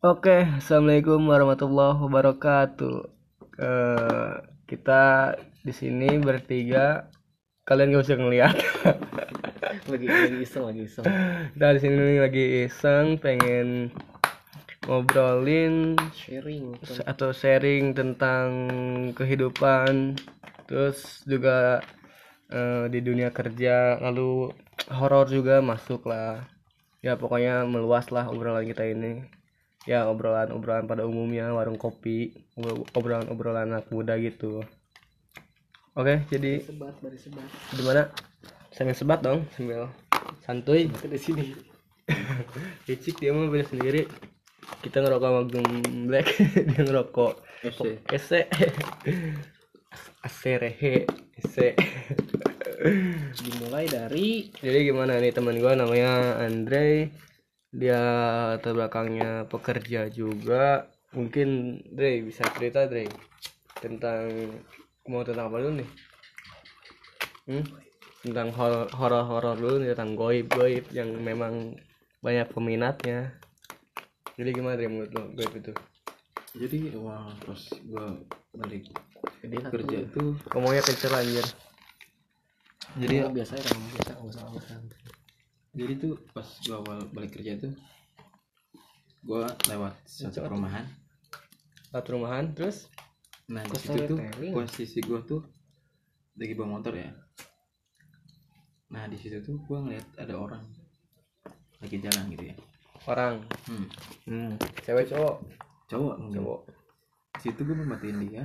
Oke, assalamualaikum warahmatullahi wabarakatuh. Eh, kita di sini bertiga, kalian gak usah ngeliat. lagi lagi iseng lagi iseng kita di sini lagi iseng, pengen ngobrolin sharing atau sharing tentang kehidupan, terus juga eh, di dunia kerja, lalu horor juga masuk lah. Ya pokoknya meluas lah obrolan kita ini. Ya obrolan-obrolan pada umumnya warung kopi, obrolan-obrolan anak muda gitu. Oke, jadi sebat dari sebat gimana? Sambil sebat dong, sambil santuy. di sini Licik dia mah beda sendiri. Kita ngerokok Magnum Black, dia ngerokok Ese. Ese. Aserehe, Ese. dimulai dari Jadi gimana nih teman gua namanya Andre. Dia latar belakangnya pekerja juga. Mungkin Dre bisa cerita Dre tentang mau tentang apa dulu nih? Hmm? Tentang hor- horor-horor dulu nih tentang goib-goib yang memang banyak peminatnya. Jadi gimana Dre menurut lo goib itu? jadi wah pas gua balik dia kerja itu Ngomongnya kenceng anjir. jadi jadi biasa ya kamu biasa nggak usah nggak usah jadi tuh pas gua awal balik kerja tuh gua lewat satu perumahan. Satu rumahan terus? Nah di situ tuh posisi gua tuh lagi bawa motor ya. Nah di situ tuh gua ngeliat ada orang lagi jalan gitu ya. Orang? Hmm. hmm. cewek cowok? Cowok mungkin. cowok. Di situ gua merhatiin dia.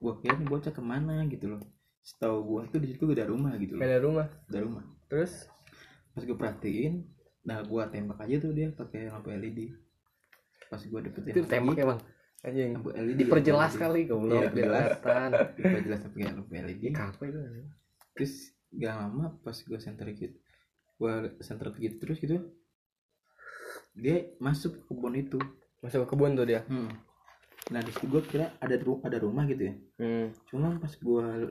Gua kira nih bocah ke mana gitu loh. Setahu gua tuh di situ ada rumah gitu loh. Ada rumah? Ada rumah. Terus pas gue perhatiin nah gua tembak aja tuh dia pakai lampu LED pas gua deketin itu tembak emang? Anjing. lampu LED diperjelas LED. kali goblok Iya, kelihatan. Diperjelas pakai lampu LED apa itu terus gak lama pas gua center gitu gua center gitu terus gitu dia masuk ke kebun itu. Masuk ke kebun tuh dia? Hmm. nah di situ gua kira ada ru- ada rumah gitu ya. Hmm. cuma pas gua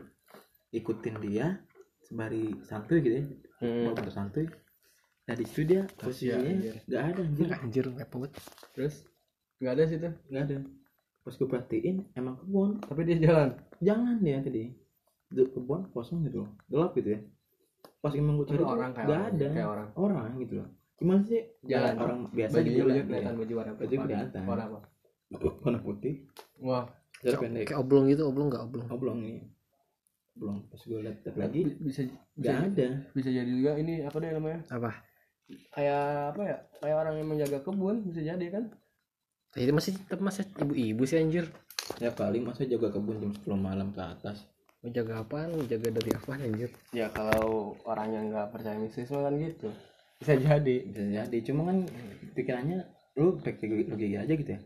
ikutin dia sembari santuy gitu ya Hmm. santuy nah di situ dia posisinya. anjir. nggak ada anjir. Anjir repot terus? Nggak ada situ? Nggak ada. Pas gue perhatiin emang kebun. Tapi dia jalan? Jangan ya tadi. Di kebun kosong gitu. Loh gelap gitu ya. Pas emang gue cari tuh orang kayak nggak orang, ada. kayak orang. Orang gitu loh. Gimana sih? Jalan. Ya, orang biasa bajunya gitu baju kelihatan ya. baju warna Baju kelihatan. warna apa? Warna putih. Wah. Jarak pendek. Kayak oblong gitu oblong nggak oblong? Oblong nih oblong. Pas gue lihat lagi bi- bisa nggak ada. bisa jadi juga ini apa deh namanya? Apa kayak apa ya? Kayak orang yang menjaga kebun bisa jadi kan? Itu masih tetap masih ibu-ibu sih anjir. Ya paling masa jaga kebun jam 10 malam ke atas. Mau jaga apaan? Mau jaga dari apaan anjir? Ya kalau orangnya nggak percaya mistis mah kan gitu. Bisa jadi. Bisa jadi. Cuma kan pikirannya lu pakai logika aja gitu ya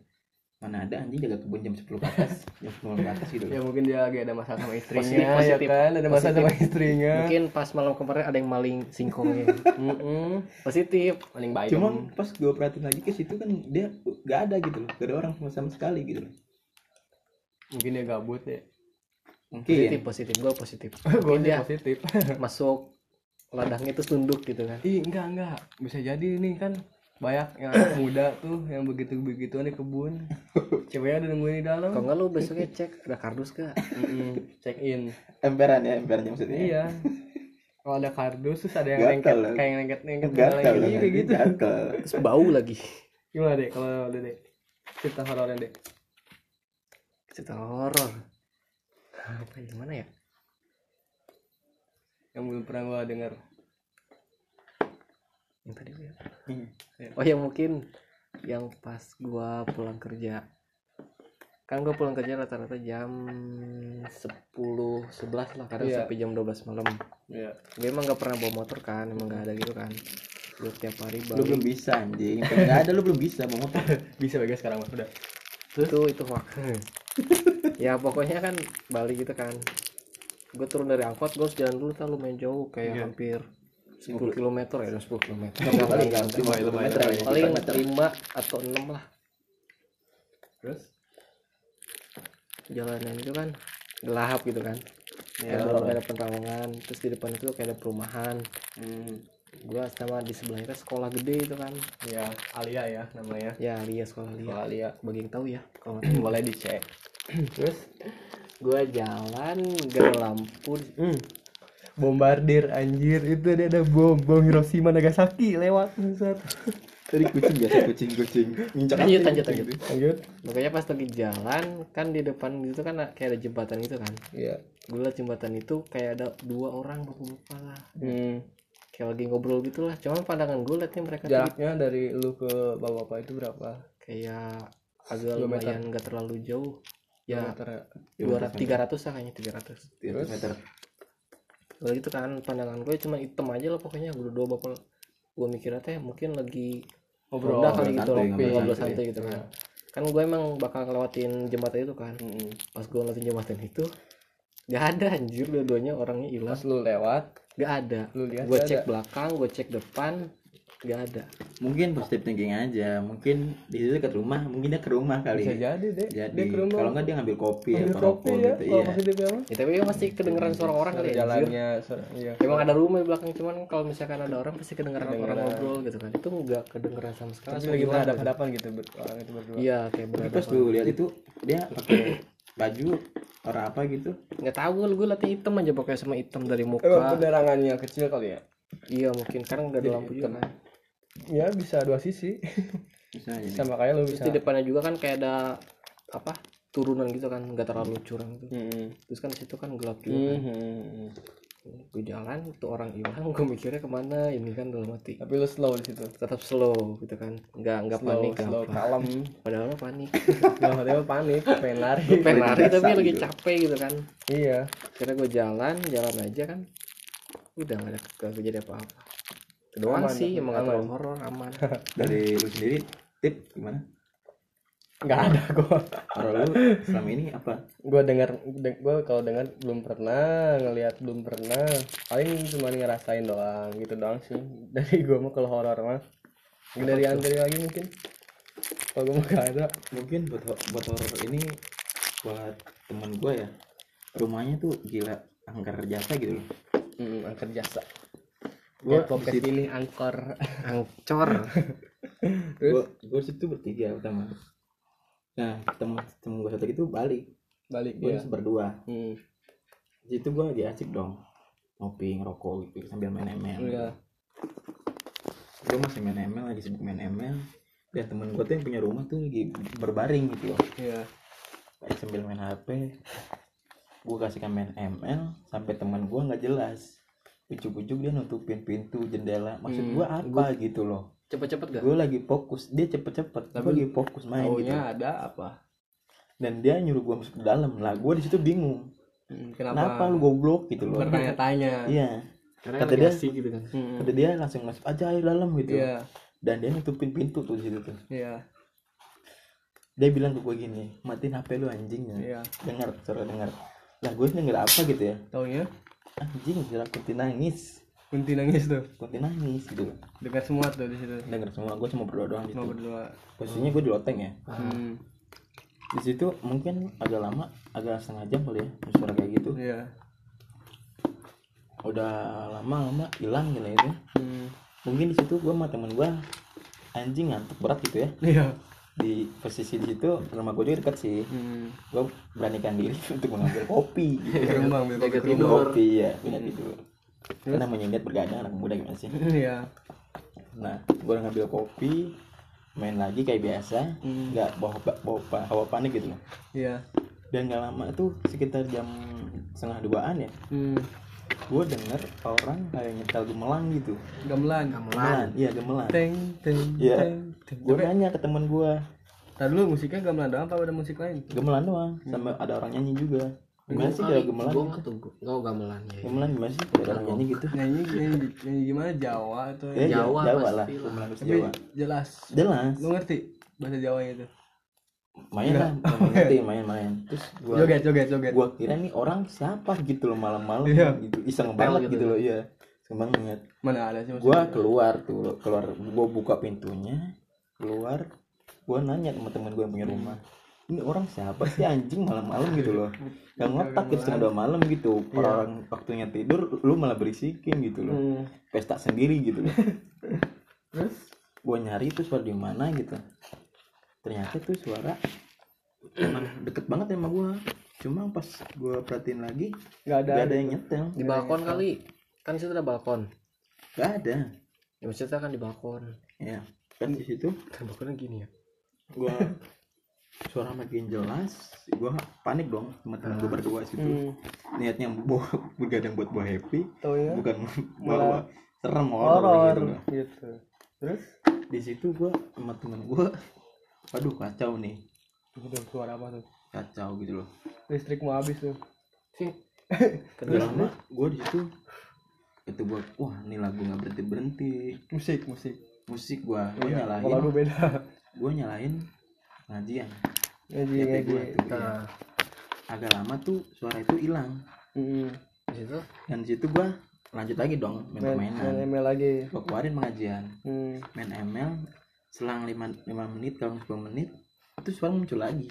mana ada anjing jaga kebun jam 10 ke atas jam 10 ke atas gitu. Ya mungkin dia lagi ada masalah sama istrinya. Positif, positif. ya kan ada masalah sama istrinya. Mungkin pas malam kemarin ada yang maling singkongnya. Mm-mm. positif paling baik cuma pas gue perhatiin lagi ke situ kan dia gak ada gitu loh. Gak ada orang sama, sama sekali gitu loh. Mungkin dia gabut ya. Mungkin. Positif positif. Gue positif. Gue dia positif. masuk ladangnya itu tunduk gitu kan. Ih enggak enggak. Bisa jadi nih kan banyak yang anak muda tuh yang begitu begituan di kebun. Ceweknya udah nungguin di dalam. Kalau nggak lu besoknya cek ada kardus gak Mm-mm. check in. Emperan ya emperannya maksudnya iya. Kalau ada kardus terus ada yang lengket kayak yang lengket lengket gatel iya kayak gitu. gatel. Terus bau lagi. Gimana deh kalau udah deh cerita horornya deh cerita horor. Apa yang mana ya? Yang belum pernah gua dengar yang tadi gua- oh yang mungkin yang pas gua pulang kerja. Kan gua pulang kerja rata-rata jam 10 11 lah kadang Iya. sampai jam 12 malam. Iya. gue emang gak pernah bawa motor kan emang gak ada gitu kan. Gue tiap hari lu belum bisa anjing. Nggak ada lu belum bisa mau motor. Bisa bagus sekarang mas. Udah. Itu itu mak ya pokoknya kan balik gitu kan. Gue turun dari angkot gue harus jalan dulu kan lumayan jauh kayak Iya. hampir 10 km ya? Udah 10 km paling kilometer lumayan. paling kilometer. 5 atau 6 lah. Terus? Jalanan itu kan gelap gitu kan. Ya belum ada penerangan terus di depan itu kayak ada perumahan. Hmm. gua sama di sebelahnya kan sekolah gede itu kan. Ya Alia ya namanya. Ya Lia sekolah Lia Sekolah Alia. Bagi yang tahu ya. Kalau boleh dicek. Terus gua jalan gak ada lampu Hmm. Bombardir anjir. Itu dia ada bom bom Hiroshima Nagasaki. Lewat Bangsat. tadi kucing biasa kucing kucing. Nginjak Lanjut, lanjut, kucing lanjut. gitu. lanjut. Makanya pas lagi jalan kan di depan itu kan kayak ada jembatan itu kan? Iya. Gue liat jembatan itu kayak ada dua orang bapak-bapak lah. Hmm. kayak lagi ngobrol gitu lah cuman pandangan gue liatnya mereka jaraknya dari lu ke bapak-bapak itu berapa? Kayak agak Dua lumayan nggak terlalu jauh. Ya Meter ya? dua ratus tiga ratus lah kayaknya tiga ratus. 300 meter Lalu gitu kan pandangan gue cuma hitam aja lah pokoknya gue dua bapak gue mikirnya teh mungkin lagi Ngobrol. udah kali gitu ngobrol santai. gitu kan kan gue emang bakal ngelewatin jembatan itu kan Mm-mm. pas gue ngelewatin jembatan itu gak ada anjir dua-duanya orangnya hilang pas lu lewat gak ada lu lihat gue cek ada? belakang gue cek depan gak ada. Mungkin positive thinking aja. Mungkin di situ dekat rumah. Mungkin dia ke rumah kali. Bisa jadi deh. Jadi dia ke rumah. Kalau nggak dia ngambil kopi ambil atau kopi ya gitu. kalau iya. positif ya ya, tapi masih kedengeran suara orang kali ya jalannya suara- iya. Emang ada rumah di belakang cuman kalau misalkan ada orang pasti kedengeran orang ngobrol gitu kan. Itu nggak kedengeran sama sekali. Tapi lagi berhadapan gitu. hadapan gitu orang itu berdua. Iya kayak berada pas lu lihat itu dia pakai baju orang apa gitu. Nggak tahu gue gue liatnya hitam aja pokoknya sama hitam dari emang muka. penerangannya kecil kali ya? Iya mungkin. Karena nggak ada lampu juga hitam. kan ya bisa dua sisi. Bisa aja sama kayak lu terus bisa. di depannya juga kan kayak ada apa turunan gitu kan nggak terlalu curang gitu. Mm-mm. terus kan di situ kan gelap juga kan. Mhm. gue jalan tuh orang hilang gue mikirnya ke mana ini kan dalam hati. Tapi lu slow di situ. Tetap slow gitu kan. Nggak nggak slow panik slow apa. kalem. Padahal mah panik. Nggak ada panik pengen lari. Gue pengen lari tapi lagi gitu. capek gitu kan. Iya. Kira gue jalan jalan aja kan. Udah nggak ada kejadian apa apa doang Aman, sih emang aman. terlalu horor aman. Dari lu sendiri tip gimana? Nggak ada gua. Kalau lu selama ini apa? Gua dengar de- gua kalau dengar belum pernah ngelihat belum pernah. Paling cuma ngerasain doang gitu doang sih. Dari gua mah kalau horor mah. Dari Andri lagi mungkin. Kalau gua mah gak ada. Mungkin buat buat horor ini buat teman gua ya rumahnya tuh gila angker jasa gitu loh. Hmm, angker jasa Gua gua podcast situ- ini angkor. Angcor gua gua situ bertiga pertama. Nah temen temen gua satu itu balik. Balik gua dia berdua. Hmm. di situ gua lagi asik dong. Ngopi ngerokok gitu sambil main ML iya. Gue masih main ML lagi sibuk main ML dan temen gue tuh yang punya rumah tuh lagi berbaring gitu loh. Iya. Sambil main HP gue kasihkan main ML sampai teman gue nggak jelas ujuk-ujuk dia nutupin pintu jendela. Maksud Hmm, gue apa gitu loh. cepet-cepet gak? Gue lagi fokus. Dia cepet-cepet. Tapi gue lagi fokus main gitu. ada apa? Dan dia nyuruh gue masuk ke dalam. Lah gue di situ bingung. Hmm, kenapa, kenapa, lu goblok gitu loh? Bertanya-tanya. Iya. Karena Kata dia- asik gitu kan. Hmm. kata dia langsung masuk aja ayo dalam gitu. Iya. Dan dia nutupin pintu tuh di situ tuh. Iya. Dia bilang ke gue gini matiin HP lu anjing. Ya iya. Dengar suara dengar. Lah gue denger apa gitu ya? Taunya anjing suara kunti nangis. Kunti nangis tuh. Kunti nangis gitu. Dengar semua tuh di situ. Denger semua gue cuma berdoa doang mau gitu berdua. Posisinya gue di loteng ya. Hmm. di situ mungkin agak lama agak setengah jam kali ya suara kayak gitu. Iya. Udah lama lama hilang gitu itu hmm. mungkin di situ gue sama temen gue anjing ngantuk berat gitu ya. Iya di posisi di situ rumah gue juga dekat sih. Hmm. gue beranikan diri untuk mengambil kopi. Gitu. rumah ambil kopi tidur. rumah kopi ya pindah tidur. Karena menyindir bergadang anak muda gimana sih? Iya. Nah gue ngambil kopi main lagi kayak biasa. Hmm. nggak bawa, bawa, bawa hawa panik gitu loh. Iya. Dan nggak lama tuh sekitar jam setengah duaan ya hmm. gue denger orang kayak nyetel gemelang gitu. Gamelan? Gemelan iya gemelan teng teng Iya. Gue nanya ke temen gue Tadi dulu musiknya gamelan doang apa ada musik lain? gemelan doang sama ada orang nyanyi juga. Gimana sih kalau gemelan gue nggak tuh gue gamelan ya. Gemelan gimana sih? Ada orang nyanyi gitu. Nyanyi, nyanyi, nyanyi gimana? Jawa atau ya Jawa? Jawa, Jawa lah. tapi Jawa. jelas. jelas. Lu ngerti bahasa Jawanya itu? main lah ngerti main main terus gue Joget, joget, joget. gua kira nih orang siapa gitu loh malam-malam Iya. gitu. Iseng banget gitu gitu loh iya. Iseng banget. Mana ada sih gua keluar tuh keluar. Gua buka pintunya keluar gua nanya sama teman gua yang punya rumah ini orang siapa sih anjing malam-malam gitu loh? Yang ngotak gitu setengah dua malam gitu orang waktunya tidur lu malah berisikin gitu loh. Hmm. pesta sendiri gitu loh. Terus? Gua nyari itu suara di mana gitu. Ternyata tuh suara emang deket banget sama gua. Cuma pas gua perhatiin lagi nggak ada gak ada yang nyetel. Di balkon kali? Kan di situ ada balkon. Gak ada. Ya maksudnya kan di balkon. Ya kan di situ. Kan balkonnya gini ya? Gua suara makin jelas gua panik dong sama temen gua berdua situ. Hmm. niatnya bawa begadang buat bawa happy Tau ya bukan Malah- bawa serem horor gitu loh. gitu. Terus? Di situ gua sama temen gua waduh kacau nih. Udah suara apa tuh? Kacau gitu loh. Listrik mau habis tuh. Sih. Udah lama gua di situ. Itu gua wah ini lagu nggak berhenti berhenti musik musik musik gua. Gua Iya, nyalain kalau lagu beda. Gua nyalain pengajian ngaji Tapi ngaji gua tuh, iya. nah agak lama tuh suara itu hilang. Hmm. di situ? Dan di situ gua lanjut lagi dong main main, permainan. main ML lagi. Gua keluarin pengajian hmm. main ML selang 5, 5 menit kalau 10 menit itu suara muncul lagi.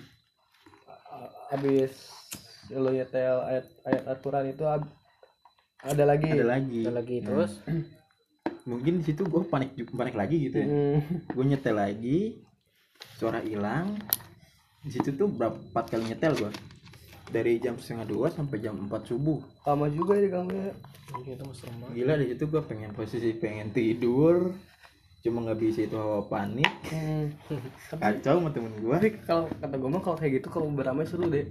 Habis lo nyetel ayat ayat Al-Quran itu ab- ada lagi. Ada lagi. Ada lagi Nah, terus mungkin di situ gue panik panik lagi gitu ya. Hmm. gue nyetel lagi suara hilang. Di situ tuh berapa empat kali nyetel gue dari jam setengah dua sampai jam 4 subuh. Lama juga ya mas rumah gila di situ gue pengen posisi pengen tidur. Cuma nggak bisa itu hawa panik. Hmm. kacau sama temen gue tapi kalau kata gue mah kalau kayak gitu kalau beramai seru deh.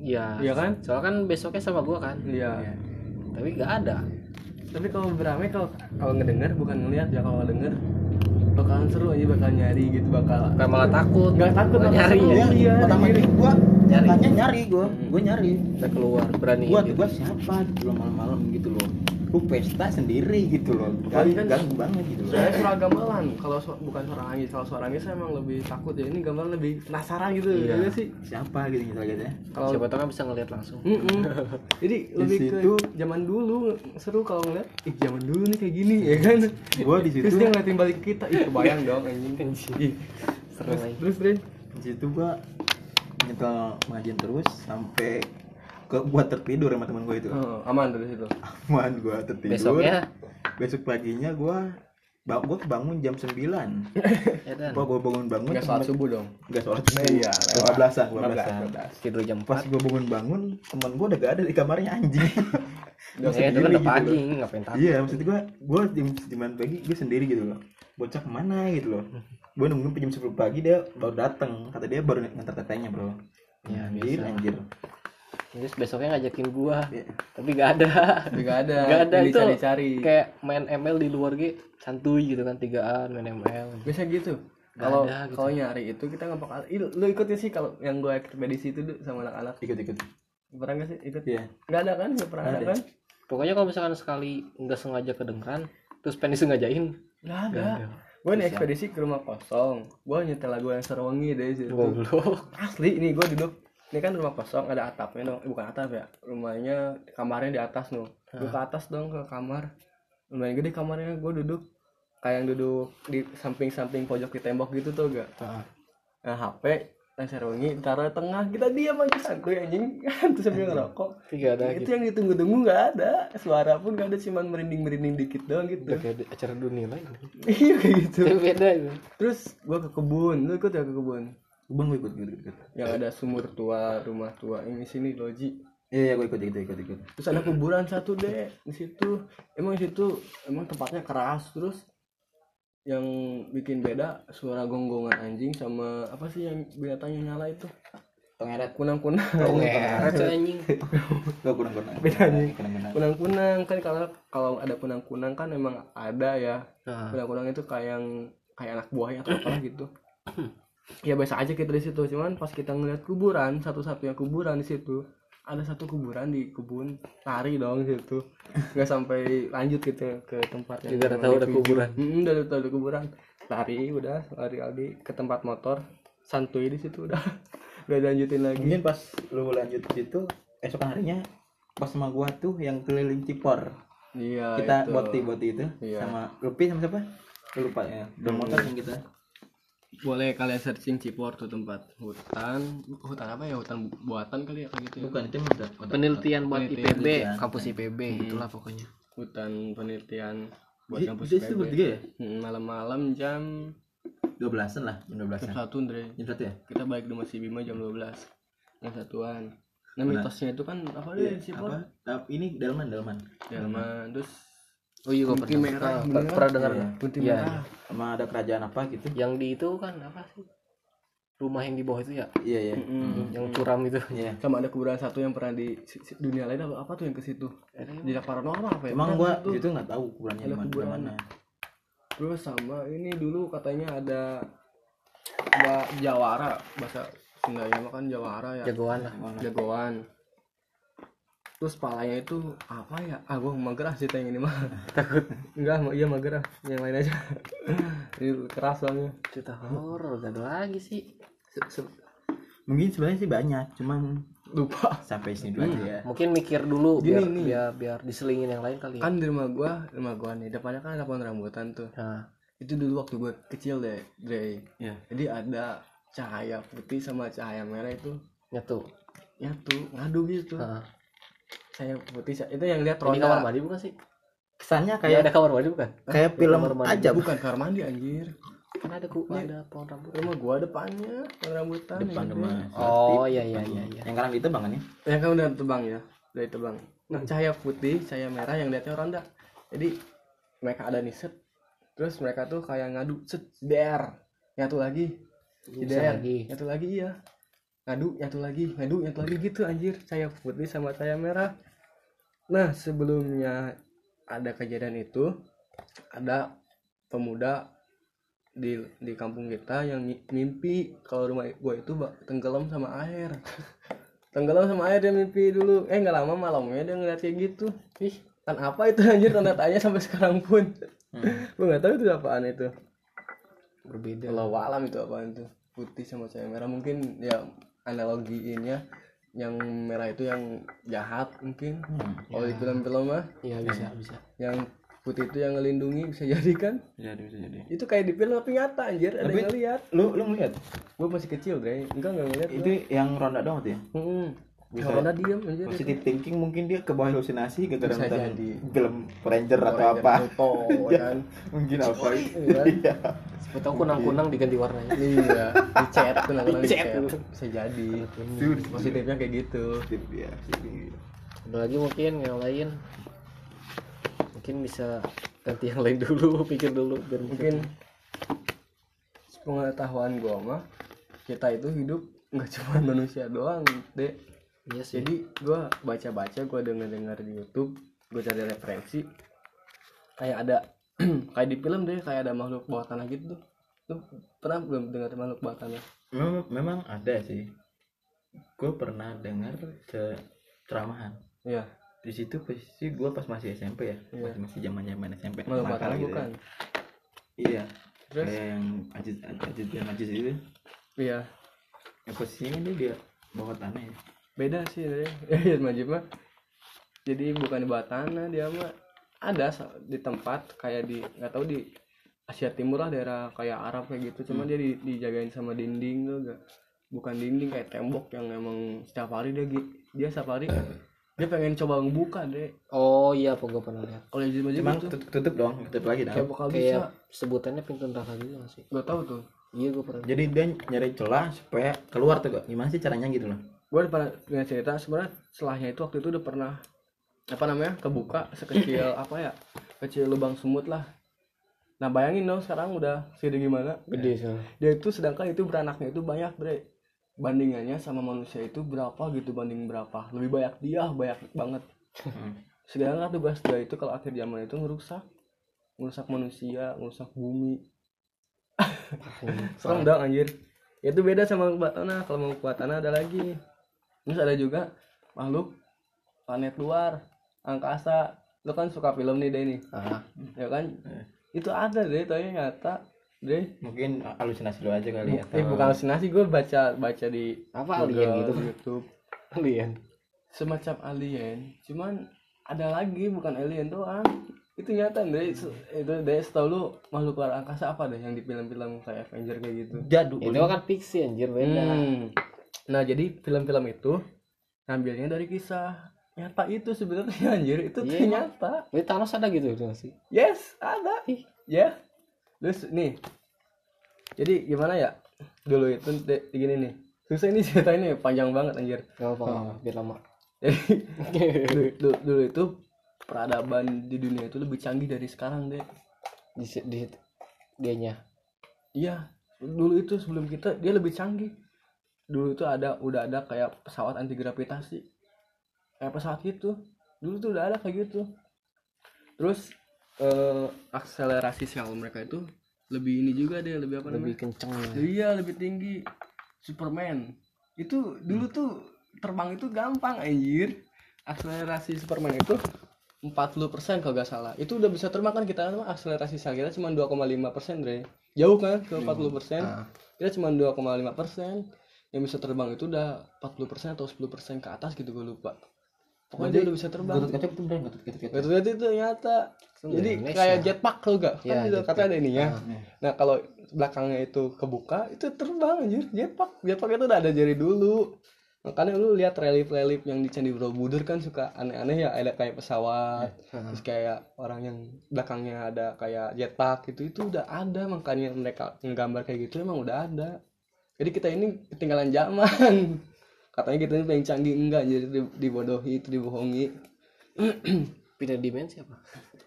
Iya. Iya kan? soalnya kan besoknya sama gua kan? Iya. Tapi nggak ada tapi kalau beramai kalau kalau ngedenger bukan ngeliat ya kalau ngedenger bakalan seru aja bakal nyari gitu bakal Bukan malah takut. Nggak takut malah malah nyari. seru. ya Iya, pertama kali gue Nyari. nyari nyari gue gue nyari. Udah keluar berani gua gitu. gua siapa? Belum malam-malam gitu loh gua pesta sendiri gitu loh ganggu, kan- ganggu banget gitu loh Soalnya suara gamelan, kalau su- bukan suara angin, kalau suara angin saya emang lebih takut ya. Ini gamelan lebih penasaran gitu, Iya. iya sih. siapa gitu gitu gitu ya Kalau siapa tahu kan bisa ngeliat langsung Mm-mm. Jadi lebih situ- ke zaman dulu seru kalau ngeliat, ih zaman dulu nih kayak gini ya kan. gua di situ Terus dia ngeliatin balik kita, ih kebayang dong anjing. Seru Terus terus Dre. di situ gua nyetel pengajian terus sampai ke buat tertidur sama teman gua itu Oh, aman dari situ. aman gua tertidur besoknya besok paginya gua bang gua bangun jam 9 ya kan gua gua bangun bangun Enggak sholat subuh dong. nggak sholat subuh Iya, dua belasan dua 15, belasan 12. tidur jam pas 4 gua bangun bangun teman gua udah gak ada di kamarnya anjing Gua ya itu kan sendiri udah gitu pagi loh. ngapain takut Iya, maksud gua gua jam jam pagi gue sendiri gitu loh. Bocah ke mana gitu loh. Gua nungguin jam 10 pagi dia baru datang. Kata dia baru ngantar tetenya, Bro. Ya, anjir, anjir. Terus besoknya ngajakin gua Iya. tapi gak ada Tapi gak ada. Nggak ada, itu dicari-cari. kayak main ML di luar gitu santuy gitu kan tigaan main ML Biasa gitu. Kalau ada gitu. kalau nyari itu kita nggak bakal. Lu ikutin sih kalau yang gue ekspedisi itu sama anak-anak. Ikut-ikut. Pernah nggak sih ikut? Iya. Nggak ada kan? Nggak pernah ada Ada. kan? pokoknya kalau misalkan sekali nggak sengaja kedengeran terus pengen disengajain Nggak ada. Gue nih ekspedisi ke rumah kosong. Gue nyetel lagu yang serongi deh situ. goblok Asli nih gue duduk. Ini kan rumah kosong ada atapnya dong. Eh, bukan atap ya. Rumahnya kamarnya di atas no. Gue ke atas dong ke kamar. Lumayan gede kamarnya. Gue duduk kayak yang duduk di samping-samping pojok di tembok gitu tuh gak. Ah. Nah HP yang serongi taruh di tengah kita diam aja santuy anjing terus sambil ngerokok tapi gak ada itu gitu yang ditunggu-tunggu nggak ada suara pun nggak ada cuman merinding merinding dikit doang gitu udah kayak di acara dunia lain iya kayak gitu beda itu terus gua ke kebun lu ikut ya ke kebun Gua gua ikut, ikut, ikut. yang ada sumur tua rumah tua. Ini sini loji. Iya, iya, gua ikut, ikut, ikut, ikut. terus ada kuburan satu deh di situ. Emang di situ emang tempatnya keras. Terus yang bikin beda suara gonggongan anjing sama apa sih yang binatangnya nyala itu? Tongeret. kunang-kunang. Ngeret tuh anjing. Gua kurang-kurang. Beda nih. Kurang-kurang. kunang-kunang. Kan kalau kalau ada kunang-kunang kan emang ada ya. Nah, kunang-kunang itu kayak yang kayak anak buahnya atau apa gitu ya biasa aja kita di situ cuman pas kita ngeliat kuburan satu-satunya kuburan di situ ada satu kuburan di kebun lari dong situ nggak sampai lanjut gitu ke tempat yang udah tahu ada kuburan. Mm, udah tahu ada kuburan lari udah lari lagi ke tempat motor santuy di situ udah udah lanjutin lagi Mungkin pas lu lanjut situ, esok harinya pas sama gua tuh yang keliling Cipor. iya kita itu. boti boti itu Iya. sama Lupi sama siapa? Gua lupa ya. Udah motor yang kita boleh kalian searching Cipor tuh tempat hutan. Hutan apa ya? Hutan bu- buatan kali ya kayak gitu ya. bukan itu udah- penelitian buat Penelitian, IPB penelitian. kampus IPB itulah pokoknya. Hutan penelitian buat kampus jadi itu PB. bertiga ya? Hmm, malam-malam jam dua belasan lah jam dua jam belasan satu Andre. Jam satu ya? Kita balik di Masih Bima jam 12 jam satuan. Nah mitosnya itu kan apa Iya, deh Cipor apa? Ini delman delman. Delman. Terus oh iya gue Putih pernah merah, Ah, beneran? pernah dengar Iya. putih Iya. merah sama ada kerajaan apa gitu? Yang di itu kan apa sih? Rumah yang di bawah itu ya? Iya iya. Mm-mm. yang curam itu iya. Sama ada kuburan satu yang pernah di dunia lain apa, apa tuh yang ke situ? Jejak paranormal apa ya? Emang gua tuh. itu nggak tahu kuburannya di mana. Terus sama ini dulu katanya ada Mbak Jawara bahasa Sundanya mah kan Jawara ya? Jagoan lah. Jagoan terus palanya itu apa ya? Ah gua mager ah cerita yang ini mah. Takut. Enggak iya mager ah yang lain aja. Ini keras soalnya. Cerita horor gak ada lagi sih. Se- se- mungkin sebenarnya sih banyak cuman lupa. sampai sini dulu aja ya. mungkin mikir dulu Gini biar nih. biar biar diselingin yang lain kali ya. Kan di rumah gua rumah gua nih depannya kan ada pohon rambutan tuh. Nah itu dulu waktu gua kecil deh Dre. Iya. jadi ada cahaya putih sama cahaya merah itu nyatu. nyatu ngadu gitu. Nah. Cahaya putih ca- itu yang lihat ini ronda kamar mandi bukan sih? Kesannya kayak kayak ada kamar mandi bukan? kayak film kamar mandi. aja. Bukan kamar mandi anjir. Kan ada ku ada pohon rambut. rumah gua depannya pohon rambutan depan gede. rumah. Oh iya iya iya iya. Yang sekarang ditebang kan ya? Yang kan udah tebang ya dari tebang. Nah cahaya putih cahaya merah yang lihatnya ronda jadi mereka ada nih set. Terus mereka tuh kayak ngadu set der nyatu lagi. Der lagi. nyatu lagi iya. Ngadu nyatu lagi. Ngadu nyatu lagi gitu anjir. Cahaya putih sama cahaya merah nah sebelumnya ada kejadian itu ada pemuda di di kampung kita yang mimpi kalau rumah gue itu tenggelam sama air. Tenggelam sama air dia mimpi dulu. Eh nggak lama malamnya dia ngeliat kayak gitu. Ih kan apa itu anjir? Tanda tanya sampai sekarang pun. Gue nggak tahu itu apaan itu. Berbeda. Kalau alam itu apaan itu? Putih sama cahaya merah. Mungkin ya analogiinnya yang merah itu yang jahat mungkin. Kalau di film-film mah. Iya bisa bisa. yang putih itu yang ngelindungi bisa jadi kan? Jadi bisa jadi. Itu kayak di film tapi nyata anjir. Ada Tapi- yang ngeliat. lu lu ngeliat gue masih kecil Dre. Enggak enggak ngeliat itu yang ronda doang tuh ya? Hmm. Bisa. Kalau anda diem anjir positive thinking mungkin dia ke bawah halusinasi nonton jadi. film Ranger atau Ranger apa. Pluto, kan? mungkin apa Iya. iya. Siapa tahu kunang-kunang diganti warnanya. Iya di chat tuh nah, di Di-chat. chat bisa jadi. Positifnya kayak gitu. Positif, ya jadi ada lagi mungkin yang lain? Mungkin bisa ganti yang lain dulu pikir dulu biar mungkin pengetahuan gua mah kita itu hidup nggak cuma manusia doang deh iya sih. Jadi gua baca-baca gua denger-dengar di YouTube gua cari referensi. Kayak ada kayak di film deh kayak ada makhluk bawah tanah gitu tuh. Lu pernah belum dengar makhluk bawah tanah memang, memang ada sih. Gue pernah dengar ceramahan iya. Di situ posisi gue pas masih SMP ya. Iya. masih masih zaman zaman SMP makhluk bawah tanah gitu. bukan? Ya. iya. Terus? kayak yang ajis ajis dan ajis itu. Iya. Yang posisinya dia dia bawah tanah ya beda sih ya majib mah jadi bukan di bawah tanah dia mah ada di tempat kayak di nggak tahu di Asia Timur lah daerah kayak Arab kayak gitu. Cuman dia di, dijagain sama dinding tuh gak bukan dinding kayak tembok yang emang setiap hari dia gi- dia setiap hari dia pengen coba ngebuka deh oh iya apa gue pernah lihat. Kalau jadi majib cuman itu. tutup, tutup dong tutup lagi kayak dong bakal kayak bisa. sebutannya pintu neraka gitu nggak sih? Gak tahu tuh. Iya gue pernah jadi dia nyari celah supaya keluar tuh kok gimana sih caranya gitu loh gue udah pernah punya cerita sebenarnya setelahnya itu waktu itu udah pernah apa namanya kebuka sekecil apa ya kecil lubang semut lah. Nah bayangin dong sekarang udah segede gimana? Gede sih. Dia itu sedangkan itu beranaknya itu banyak bre. Bandingannya sama manusia itu berapa gitu banding berapa. Lebih banyak dia banyak banget. Hmm. sedangkan tugas dia itu kalau akhir zaman itu ngerusak ngerusak manusia ngerusak bumi. Serem dong anjir. Ya, itu beda sama bawah tanah kalau mau bawah tanah ada lagi terus ada juga makhluk planet luar angkasa. Lu kan suka film nih deh nih. Ya kan? Itu ada deh tapi nyata deh mungkin halusinasi lu aja kali ya eh bukan halusinasi gue baca baca di Apa Google, alien gitu? di YouTube. Alien. Semacam alien cuman ada lagi bukan alien doang. Itu nyata deh itu deh setahu lu makhluk luar angkasa apa deh yang di film-film kayak Avenger kayak gitu? Jadul. Itu kan fiksi anjir beda. Hmm. Nah, jadi film-film itu ngambilnya dari kisah nyata itu sebenarnya anjir, itu tuh Iya. nyata. Berarti Thanos ada gitu nggak sih Yes, ada. Ih. Ya. Terus nih. Jadi gimana ya? Dulu itu de- gini nih. Susah ini cerita ini panjang banget anjir. nggak apa apa biar lama Jadi dulu, dulu, dulu itu peradaban di dunia itu lebih canggih dari sekarang deh. di di dianya Iya, dulu itu sebelum kita dia lebih canggih. Dulu itu ada udah ada kayak pesawat anti gravitasi. Kayak pesawat gitu. Dulu tuh udah ada kayak gitu. Terus eh, akselerasi sel mereka itu lebih ini juga deh, lebih apa lebih namanya? kenceng ya. Iya, lebih tinggi. Superman. Itu dulu tuh terbang itu gampang anjir. Akselerasi Superman itu 40% kalau gak salah. Itu udah bisa terbang kan kita kan akselerasi sel kita cuma 2,5% persen, Dre. Jauh kan ke 40%. Ah. Kita cuma 2,5 persen. Yang bisa terbang itu udah 40% atau 10% ke atas gitu gue lupa. Pokoknya dia udah bisa terbang. Gatot kaca itu beneran gatot kaca kaca Gatot itu nyata. Kan Jadi kayak jetpack lo gak? Kan Iya, itu jetpack. katanya ada ininya. Nah, Nah kalau belakangnya itu kebuka itu terbang anjir jetpack. Jetpack itu udah ada dari dulu. Makanya lu lihat relief-relief yang di Candi Borobudur kan suka aneh-aneh ya ada kayak pesawat, terus kayak orang yang belakangnya ada kayak jetpack gitu itu udah ada makanya mereka nggambar kayak gitu emang udah ada. Jadi kita ini ketinggalan zaman. Katanya kita ini paling canggih enggak jadi di- dibodohi itu dibohongi. pindah dimensi apa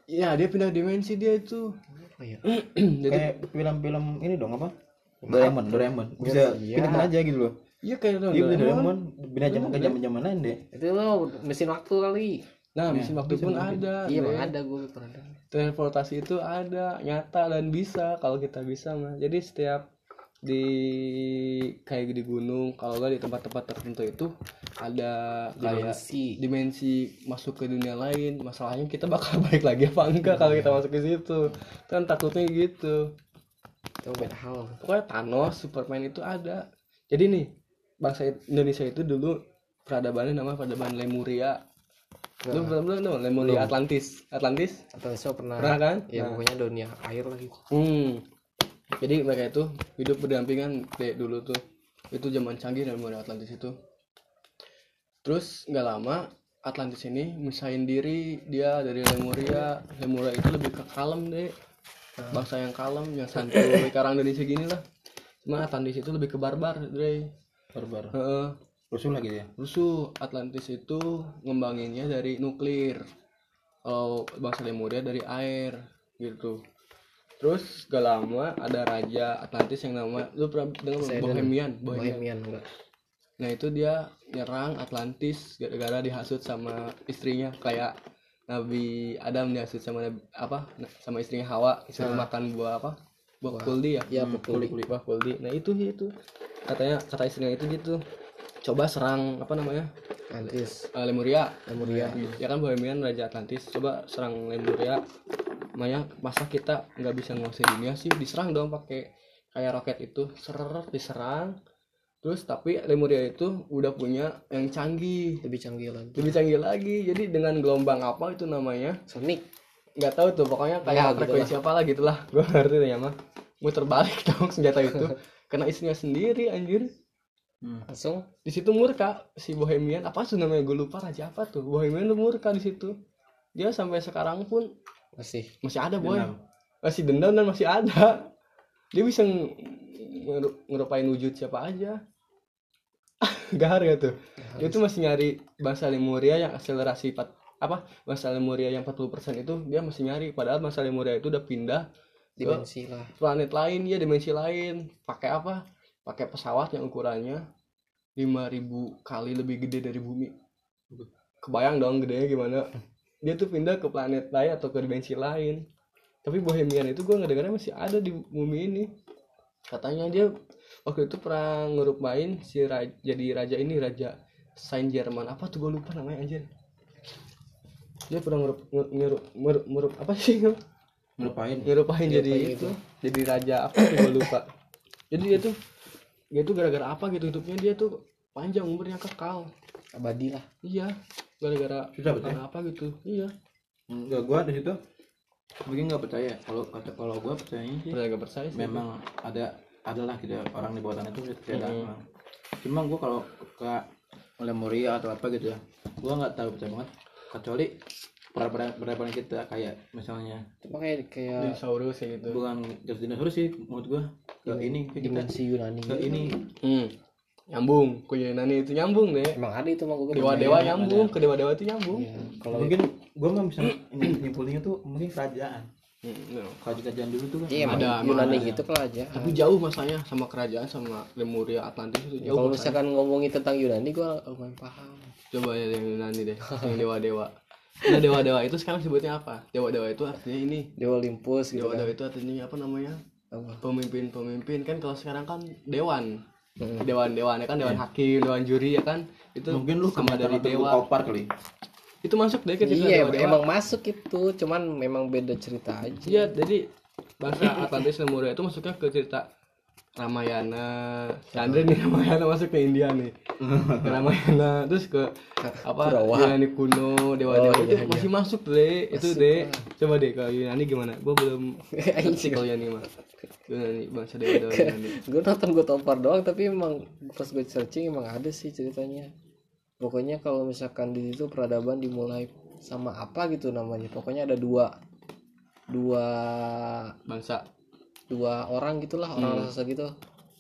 Iya dia pindah dimensi dia itu. oh iya jadi kayak film-film ini dong apa Doraemon Doraemon bisa Iya. pindah aja gitu loh iya kayak iya Doraemon. Doraemon pindah zaman ke zaman zaman lain deh itu lo mesin waktu kali Nah, mesin waktu pun ada. iya emang ada gue pernah Transportasi itu ada, nyata dan bisa kalau kita bisa mah. Jadi setiap di kayak di gunung, kalau nggak di tempat-tempat tertentu itu ada kayak dimensi dimensi masuk ke dunia lain. Masalahnya kita bakal balik lagi apa enggak kalau kita masuk ke situ. Kan takutnya gitu. itu beda hal Pokoknya Thanos, Superman itu ada. Jadi nih, bangsa Indonesia itu dulu peradabannya nama peradaban Lemuria. Lu belum belum belum Lemuria Atlantis. Atlantis? atau so pernah Pernah kan? ya pokoknya dunia air lagi Hmm. Jadi mereka itu hidup berdampingan kayak dulu tuh. Itu zaman canggih dan mulai Atlantis itu. Terus nggak lama Atlantis ini misahin diri dia dari Lemuria. Lemuria itu lebih ke kalem deh. Bangsa yang kalem, yang santuy kayak orang Indonesia gini lah. Cuma Atlantis itu lebih ke barbar, Dre. barbar Heeh. rusuh lagi ya Rusuh Atlantis itu ngembanginnya dari nuklir. Kalau bangsa Lemuria dari air gitu. Terus gak lama ada raja Atlantis yang nama lu pernah dengar. Bohemian, Bohemian. bohemian enggak. Nah itu dia nyerang Atlantis gara-gara dihasut sama istrinya kayak Nabi Adam dihasut sama Nabi, apa sama istrinya Hawa disuruh makan buah apa? Buah kuldi ya? Iya, Hmm, buah kuldi. buah kuldi. Nah itu itu. Katanya kata istrinya itu gitu. Coba serang apa namanya? Atlantis. Eh, Lemuria. Lemuria. Ya kan Bohemian Raja Atlantis. Coba serang Lemuria Maya masa kita nggak bisa menguasai dunia sih? Diserang dong pakai kayak roket itu. Seret diserang. Terus tapi Lemuria itu udah punya yang canggih. Lebih canggih lagi. Lebih canggih lagi. Jadi dengan gelombang apa itu namanya? Sonic. Nggak tahu tuh pokoknya Ya, kayak gitu frekuensi apa lah gitulah. Gue ngerti tuh ya mah muter balik dong senjata itu. Kena istrinya sendiri anjir. Langsung. Di situ murka si Bohemian. Apa tuh namanya? Gue lupa raja apa tuh? Bohemian tuh murka di situ. Dia sampai sekarang pun masih. Masih ada boy. Dendam. masih dendam dan masih ada. Dia bisa ng- ngeru- ngerupain wujud siapa aja. Gahar ya tuh? Dia tuh masih nyari bahasa Lemuria yang akselerasi pat- apa? Bahasa Lemuria yang 40% itu dia masih nyari. Padahal bahasa Lemuria itu udah pindah dimensi lah. planet lain. Ya dimensi lain. Pakai apa? Pakai pesawat yang ukurannya 5000 kali lebih gede dari bumi. Kebayang dong gedenya gimana dia tuh pindah ke planet lain atau ke dimensi lain. Tapi Bohemian itu gue ngedengarnya masih ada di bumi ini. Katanya dia waktu itu pernah ngerupain si raja, jadi raja ini raja Saint Jerman apa tuh gue lupa namanya anjir? Dia pernah ngerup, ngerup, ngerup, ngerup, apa sih ngelupain ngerupain. Jadi Ngerupain itu jadi raja apa tuh gue lupa. Jadi dia tuh dia tuh gara-gara apa gitu hidupnya dia tuh panjang umurnya kekal. Abadi lah. Iya gara-gara Susah betul. gara apa gitu iya enggak gua di situ mungkin nggak percaya kalau kata kalau gue percayanya sih Udah gak percaya sih. memang ada adalah gitu ya, orang di bawah tanah itu tidak Hmm. memang. cuma gue kalau ke Lemuria atau apa gitu ya gue nggak tahu percaya banget kecuali peradaban kita kayak misalnya Cuma kayak kayak dinosaurus kayak gitu. bukan dinosaurus sih menurut gue ke ini ke kita dimensi Yunani. ke ini Hmm. Nyambung. Ke Yunani itu nyambung deh. Emang ada itu mah gue Dewa-dewa nyambung, ke dewa-dewa itu nyambung. Iya. Kalau mungkin gue mah bisa ini nyimpulinnya tuh mungkin kerajaan Hmm, no. kerajaan dulu tuh kan iya Ada, Yunani ada. gitu kalau aja. Tapi jauh masanya sama kerajaan sama Lemuria Atlantis itu jauh. Kalau misalkan ngomongin tentang Yunani gue lumayan paham. Coba ya yang Yunani deh, yang dewa-dewa. Nah dewa-dewa itu sekarang sebutnya apa? Dewa-dewa itu artinya ini. Dewa Olympus gitu kan. Dewa-dewa itu artinya apa namanya? Pemimpin-pemimpin kan kalau sekarang kan dewan. Mm. Dewan-dewan ya kan dewan hakim, dewan juri ya kan. Itu mungkin lu sama dari dewa. kopar kali Itu masuk deh ke cerita Iya dewa-dewa. emang masuk itu, cuman memang beda cerita aja. Iya, jadi bahasa Atlantis Lemuria itu masuknya ke cerita Ramayana. Si Andre nih Ramayana masuk ke India nih. Ke Ramayana terus ke apa Kurawa. Yunani kuno, dewa-dewa Oh, itu iya, masih masuk deh. Itu deh. Coba deh kalau Yunani gimana? Gua belum ngerti kalau Yunani mah. Yunani bangsa dewa-dewa Yunani. gue nonton gue topar doang tapi emang pas gue searching emang ada sih ceritanya. Pokoknya kalau misalkan di situ peradaban dimulai sama apa gitu namanya. Pokoknya ada dua dua Bangsa. Dua orang gitulah orang raksasa gitu.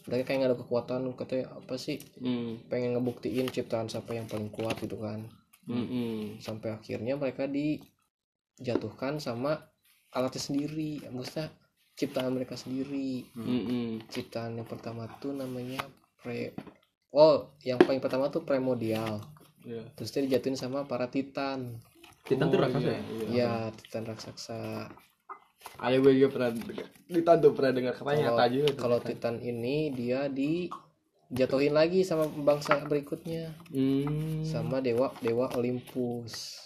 Mereka kayak nggak ada kekuatan katanya apa sih Hmm. pengen ngebuktiin ciptaan siapa yang paling kuat gitu kan. Hmm. hmm. Sampai akhirnya mereka dijatuhkan sama alatnya sendiri. Maksudnya ciptaan mereka sendiri. Hmm. hmm. ciptaan yang pertama tuh namanya pre oh yang paling pertama tuh primordial Iya. terus dia dijatuhin sama para titan Titan tuh Oh, raksasa iya, ya iya. ya titan raksasa Ayo gue juga pernah ditantu pernah dengar katanya Kalau- tuh. kalau titan ini dia dijatuhin lagi sama bangsa berikutnya Hmm. sama dewa dewa Olympus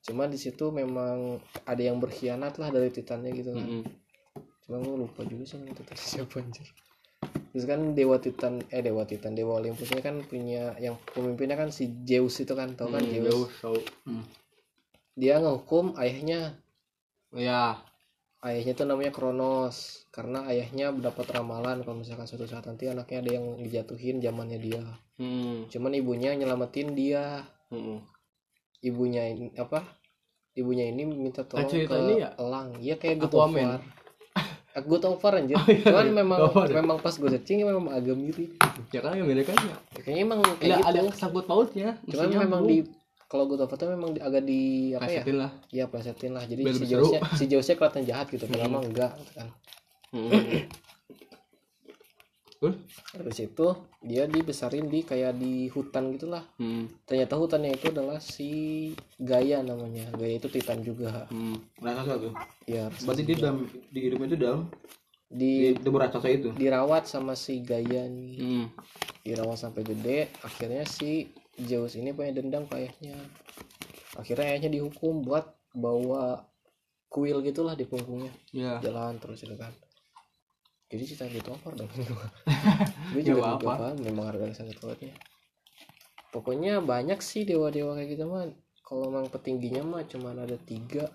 cuma di situ memang ada yang berkhianat lah dari titannya gitu kan Hmm. cuma gue lupa juga sih nama titan siapa anjir terus kan dewa titan eh dewa titan dewa Olympus ini kan punya yang pemimpinnya kan si Zeus itu kan tau kan Hmm, Zeus jauh, jauh. dia ngehukum ayahnya Ya. Ayahnya tuh namanya Kronos karena ayahnya mendapat ramalan kalau misalkan suatu saat nanti anaknya ada yang dijatuhin zamannya dia Hmm. cuman ibunya nyelamatin dia Hmm. ibunya ini apa ibunya ini minta tolong cerita ke ini ya? elang iya kayak God Aquaman. of War Eh, God of War anjir iya, cuman iya. memang ya? memang pas gue searching memang agak mirip Ya kan yang mirip kan ya. kayaknya emang Ada kayak ada gitu sangkut pautnya. cuman memang di kalau God of War tuh memang agak di apa ya Kasetin lah. ya plesetin lah jadi Biar si. Zeusnya si Zeusnya kelihatan jahat gitu padahal mah enggak gitu kan Hmm. Terus? Habis itu dia dibesarin di kayak di hutan gitulah. Hmm. Ternyata hutannya itu adalah si Gaia namanya. Gaia itu Titan juga. Hmm. raksasa tuh Ya berarti dia dalam di hidupnya itu dalam di di tubuh raksasa itu dirawat sama si Gaia nih. Hmm. Dirawat sampai gede. Akhirnya si Zeus ini punya dendam ke ayahnya. Akhirnya ayahnya dihukum buat bawa kuil gitulah di punggungnya. Ya. Jalan terus itu kan. Jadi cerita gitu over dong. Gue Nggak juga paham memang harga sangat kuatnya. Pokoknya banyak sih dewa-dewa kayak gitu mah. Kalau memang petingginya mah cuman ada tiga,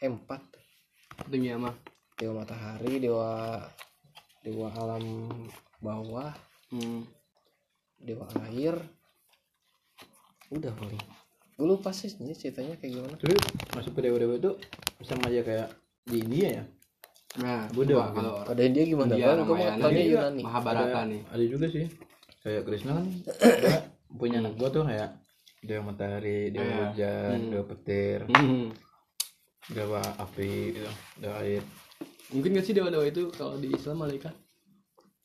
eh, empat. Tinggi mah. Dewa matahari, dewa dewa alam bawah, Hmm. dewa air. Udah paling. Gue lupa sih ini ceritanya kayak gimana. tapi masuk ke dewa-dewa itu sama aja kayak di India ya Nah, Buddha kalau Pada India gimana? India, Kan gue tanya. Yunani. Mahabharata ada, nih. ada juga sih kayak Krishna kan ada punya anak gua tuh kayak dewa matahari dewa Iya. hujan Hmm. dewa petir Hmm. dewa api gitu dewa air Mungkin gak sih dewa-dewa itu kalau di Islam malaikat?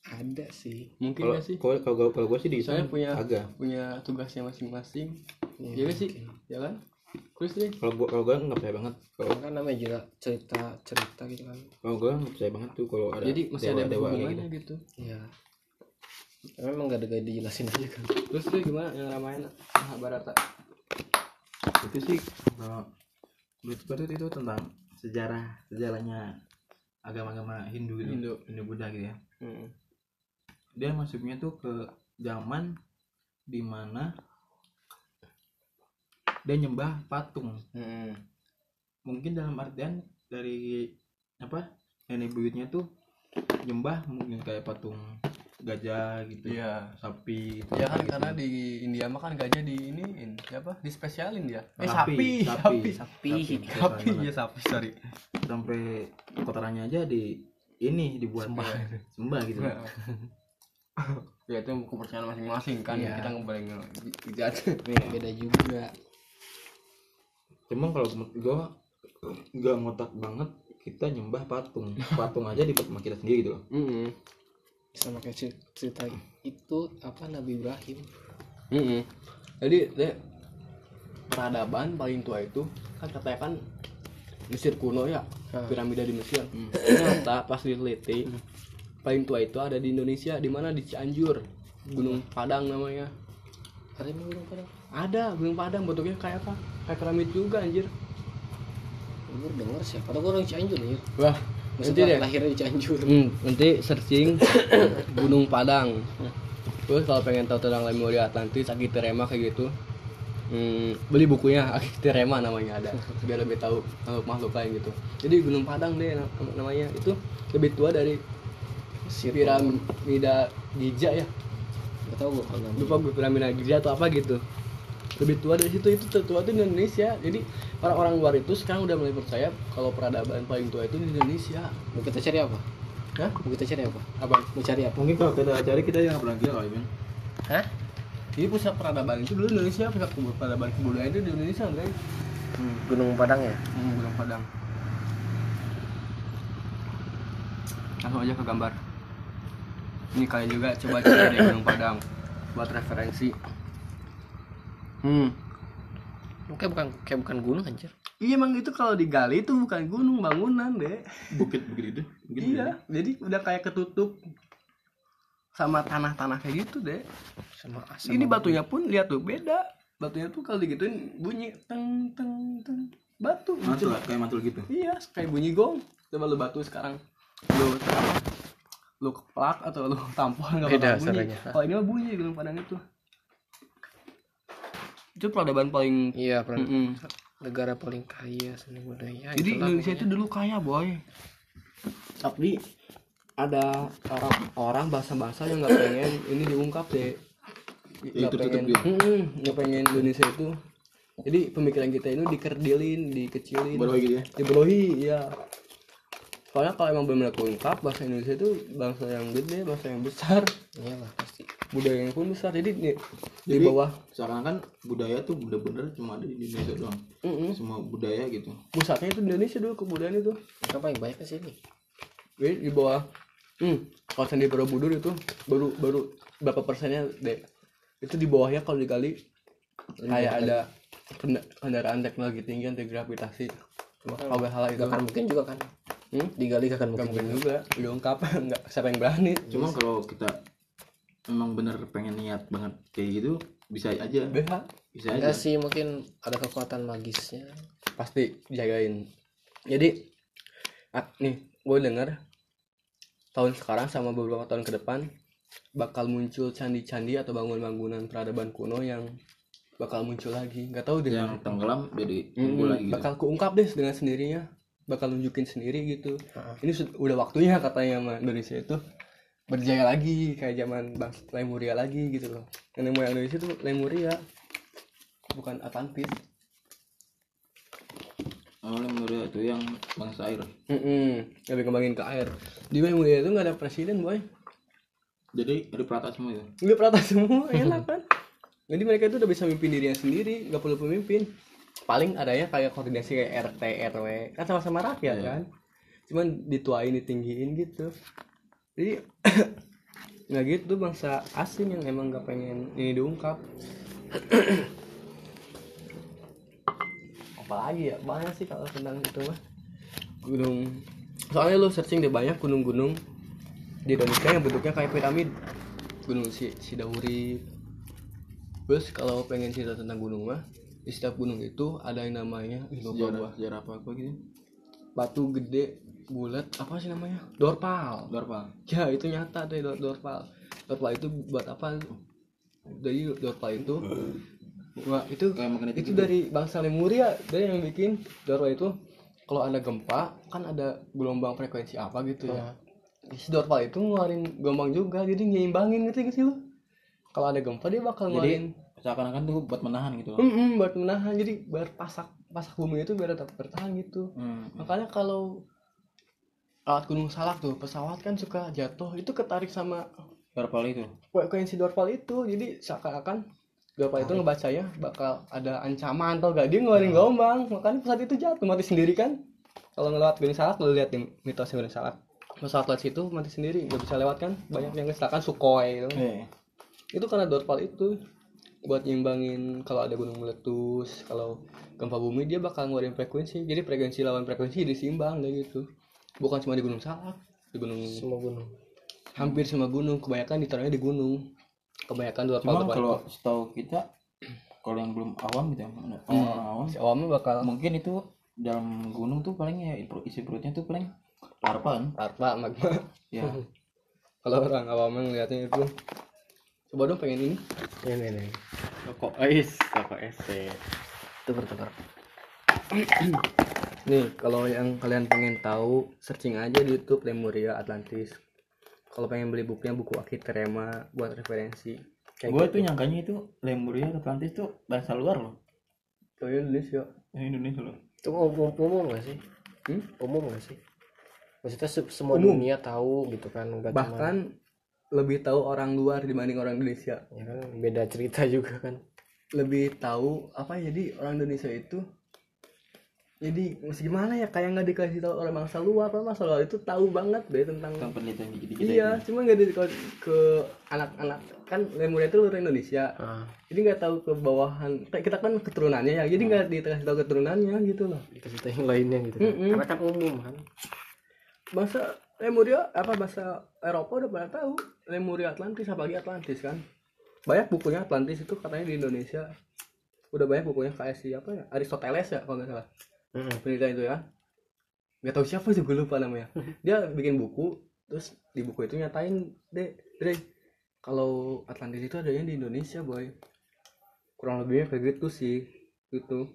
Ada sih. Mungkin gak sih? kalau kalau gua- kalau gua sih di Saya punya agak punya tugasnya masing-masing. Ya, Iya gak sih? Ya kan? Terus deh. kalau gua kalau gua nggak percaya banget kalau kan namanya juga cerita cerita gitu kan. kalau gua nggak percaya banget tuh kalau ada Jadi masih ada dewa hubungannya gitu gitu. Iya. Tapi Memang gak ada gak dijelasin aja kan. Terus deh gimana yang Ramayana? Mahabharata. itu sih kalau menurut gua tuh itu tentang sejarah sejarahnya agama-agama Hindu gitu Hindu. Hindu Buddha gitu ya Hmm. Dia masuknya tuh ke zaman di mana dia nyembah patung Hmm. mungkin dalam artian dari apa nenek buyutnya tuh nyembah mungkin kayak patung gajah gitu Iya. sapi gitu. Ya kan Gitu. karena di India mah kan gajah di ini siapa? Dispesialin dia. Eh Sapi, sapi, sapi. sapi. Sapi. Sapi, ya sapi, sorry. sampai kotorannya aja di ini dibuat Sembah. sembah gitu ya itu kepercayaan masing-masing kan Iya. kita nggak boleh ngejat beda juga. Cuman kalau menurut gua nggak ngotak banget kita nyembah patung. Patung aja dibuat sama kita sendiri gitu loh. Sama kayak cer- cerita itu apa Nabi Ibrahim. Jadi deh peradaban paling tua itu kan katanya kan Mesir kuno ya Hmm. piramida di Mesir. Ternyata pas diteliti paling tua itu ada di Indonesia di mana? Di Cianjur Gunung Padang namanya. Ada yang bilang pada ada Gunung Padang bentuknya kayak apa? Kayak piramid juga anjir. Gue denger siapa tau gue orang Cianjur ya wah nanti deh. lahirnya di Cianjur. Hmm, nanti searching Gunung Padang. Terus kalau pengen tahu tentang Lemuria Atlantis, Akitirema kayak gitu, hmm, beli bukunya Akitirema namanya ada, biar lebih tahu makhluk makhluk lain gitu. Jadi Gunung Padang deh nam- namanya itu lebih tua dari Mesir piramida Giza ya. gak tau gue kalau Lupa gue piramida Giza atau apa gitu. Lebih tua dari situ itu tertua itu di Indonesia. Jadi orang-orang luar itu sekarang udah mulai percaya kalau peradaban paling tua itu di Indonesia. mau kita cari apa Hah? mau kita cari apa Apa? mau cari apa mungkin kalau kita cari kita yang pernah kira kali hah Jadi pusat peradaban itu dulu Indonesia, pusat peradaban kebudayaan itu di Indonesia, Andre. Gunung Padang ya Hmm, Gunung Padang. Langsung aja ke gambar. Ini kalian juga coba cari deh Gunung Padang buat referensi. Hmm. kayak bukan kayak bukan gunung anjir Iya emang itu kalau digali itu bukan gunung bangunan deh. bukit bukit itu bukit Iya, jadi udah kayak ketutup sama tanah-tanah kayak gitu deh. sama asam Ini batunya pun lihat tuh beda. Batunya tuh kalau digituin bunyi teng teng teng batu. mantul lah, kayak mantul gitu Iya, kayak bunyi gong. Coba lu batu sekarang. Lu apa? Lu keplak atau lu tampol nggak bakal bunyi. Kalau ini mah bunyi Gunung Padang itu. Itu peradaban paling iya peran Mm-mm. negara paling kaya seni budaya Jadi itulah Indonesia itu dulu kaya, boy. Tapi ada orang-orang bahasa-bahasa yang nggak pengen ini diungkap deh. Nggak pengen, dia. Mm-mm, nggak pengen Indonesia itu. Jadi pemikiran kita itu dikerdilin, dikecilin. baru gitu ya ya soalnya kalau emang benar keungkap bahasa Indonesia itu bangsa yang gede bahasa yang besar. Iyalah pasti. Budayanya pun besar. Jadi di, di bawah. sekarang kan budaya tuh bener-bener cuma ada di Indonesia doang. Mm-mm. semua budaya gitu. Pusatnya itu di Indonesia dulu kebudayaan itu. Mereka paling banyak ke sini. Jadi di bawah. Hmm, kawasan di Borobudur itu baru baru berapa persennya deh itu di bawahnya kalau digali kayak ada kenda- kendaraan teknologi tinggi anti gravitasi cuma kan kalau hal itu. Akan mungkin juga kan hmm? digali Nggak mungkin mungkin juga. diungkap. Nggak siapa yang berani? Cuma kalau kita memang bener pengen niat banget kayak gitu bisa aja. BH bisa enggak aja. sih mungkin ada kekuatan magisnya. Pasti jagain jadi ah, nih gue denger tahun sekarang sama beberapa tahun ke depan bakal muncul candi-candi atau bangunan-bangunan peradaban kuno yang bakal muncul lagi. Nggak tahu deh. Yang tenggelam jadi Mm, timbul lagi gitu. bakal keungkap deh dengan sendirinya bakal nunjukin sendiri gitu. Heeh. ini udah waktunya katanya sama Indonesia itu berjaya lagi kayak zaman bangsa Lemuria lagi gitu loh. Nenek moyang Indonesia itu Lemuria bukan Atlantis. Awalnya menurut itu yang bangsa air. Mm lebih kembangin ke air. Di Lemuria itu nggak ada presiden boy. Jadi ada perata semua itu nggak pernah semua enak kan? Jadi mereka itu udah bisa mimpin dirinya sendiri nggak perlu pemimpin paling adanya kayak koordinasi kayak RT RW kan sama-sama rakyat Iya. kan? Cuman dituain ditinggiin gitu. Jadi nggak gitu bangsa asing yang emang nggak pengen ini diungkap. Apalagi ya? Banyak sih kalau tentang itu mah. Gunung. Soalnya lu searching deh banyak gunung-gunung di Indonesia yang bentuknya kayak piramid. Gunung si Sidawuri terus kalau pengen cerita tentang gunung mah di setiap gunung itu ada yang namanya lupa sejarah gua. sejarah apa apa gitu? Batu gede bulat apa sih namanya? Dorpal. Dorpal. Ya itu nyata deh dor dorpal. Dorpal itu buat apa? Dari dorpal itu wah itu itu gitu. dari bangsa Lemuria dari yang bikin dorpal itu. Kalau ada gempa kan ada gelombang frekuensi apa gitu ya. Si Dorval itu ngeluarin gelombang juga jadi nyimbangin ngerti gak sih lu? Kalau ada gempa dia bakal ngeluarin jadi seakan-akan tuh buat menahan gitu loh. Mm-mm, buat menahan. Jadi biar pasak pasak bumi itu biar tetap bertahan gitu. Hmm. makanya kalau alat gunung salak tuh pesawat kan suka jatuh itu ketarik sama Dorval itu? Frekuensi Dorval itu. Jadi seakan-akan Dorval itu ngebacanya bakal ada ancaman atau gak dia ngeluarin gelombang. Makanya pesawat itu jatuh mati sendiri kan. Kalau ngelewat gunung salak lu lihat di mitos gunung salak. Pesawat lewat situ mati sendiri nggak bisa lewat kan. Banyak yang kecelakaan Sukhoi itu eh itu karena Dorval itu buat nyimbangin kalau ada gunung meletus kalau gempa bumi dia bakal ngeluarin frekuensi. Jadi frekuensi lawan frekuensi disimbang kayak gitu. Bukan cuma di gunung salak di gunung semua gunung. hampir semua gunung kebanyakan ditaruhnya di gunung. Kebanyakan Dorval cuma kalau setahu kita kalau yang belum awam gitu ya Hmm. orang awam si awamnya bakal mungkin itu dalam gunung tuh paling ya isi perutnya tuh paling larva kan? Larva magma. Ya. Kalau orang awamnya ngeliatnya itu coba dong pengen ini. Ini ini rokok es rokok es tebar tebar nih kalau yang kalian pengen tahu searching aja di YouTube Lemuria Atlantis. Kalau pengen beli bukunya buku Akiterema buat referensi. Kayak gue gitu. tuh nyangkanya itu Lemuria Atlantis tuh bahasa luar loh. Oh, Indonesia. Yang Indonesia loh. Itu umum umum gak sih? Hmm? umum gak sih? Maksudnya se- semua Umum. dunia tahu gitu kan bahkan lebih tahu orang luar dibanding orang Indonesia. Ya kan beda cerita juga kan. Lebih tahu apa ya, jadi orang Indonesia itu jadi masih gimana ya kayak nggak dikasih tahu orang bangsa luar orang bangsa luar itu tahu banget deh tentang tentang penelitian dikit-dikit iya cuma nggak dikasih ke anak-anak kan Lemuria itu luar Indonesia. Ah. Jadi nggak tahu ke bawahan kayak kita kan keturunannya ya jadi nggak dikasih tahu keturunannya gitu loh. Dikasih tahu yang lainnya gitu kan. Mm-mm. karena kan umum kan. Bahasa Lemuria apa bahasa Eropa udah pada tahu? Lemuria Atlantis apalagi Atlantis kan? Banyak bukunya Atlantis itu katanya di Indonesia. Udah banyak bukunya kayak si apa ya? Aristoteles ya kalau nggak salah. Penelitian itu ya. Nggak tahu siapa juga lupa namanya. Dia bikin buku terus di buku itu nyatain deh Dre kalau Atlantis itu adanya di Indonesia boy. Kurang lebihnya kayak gitu sih gitu.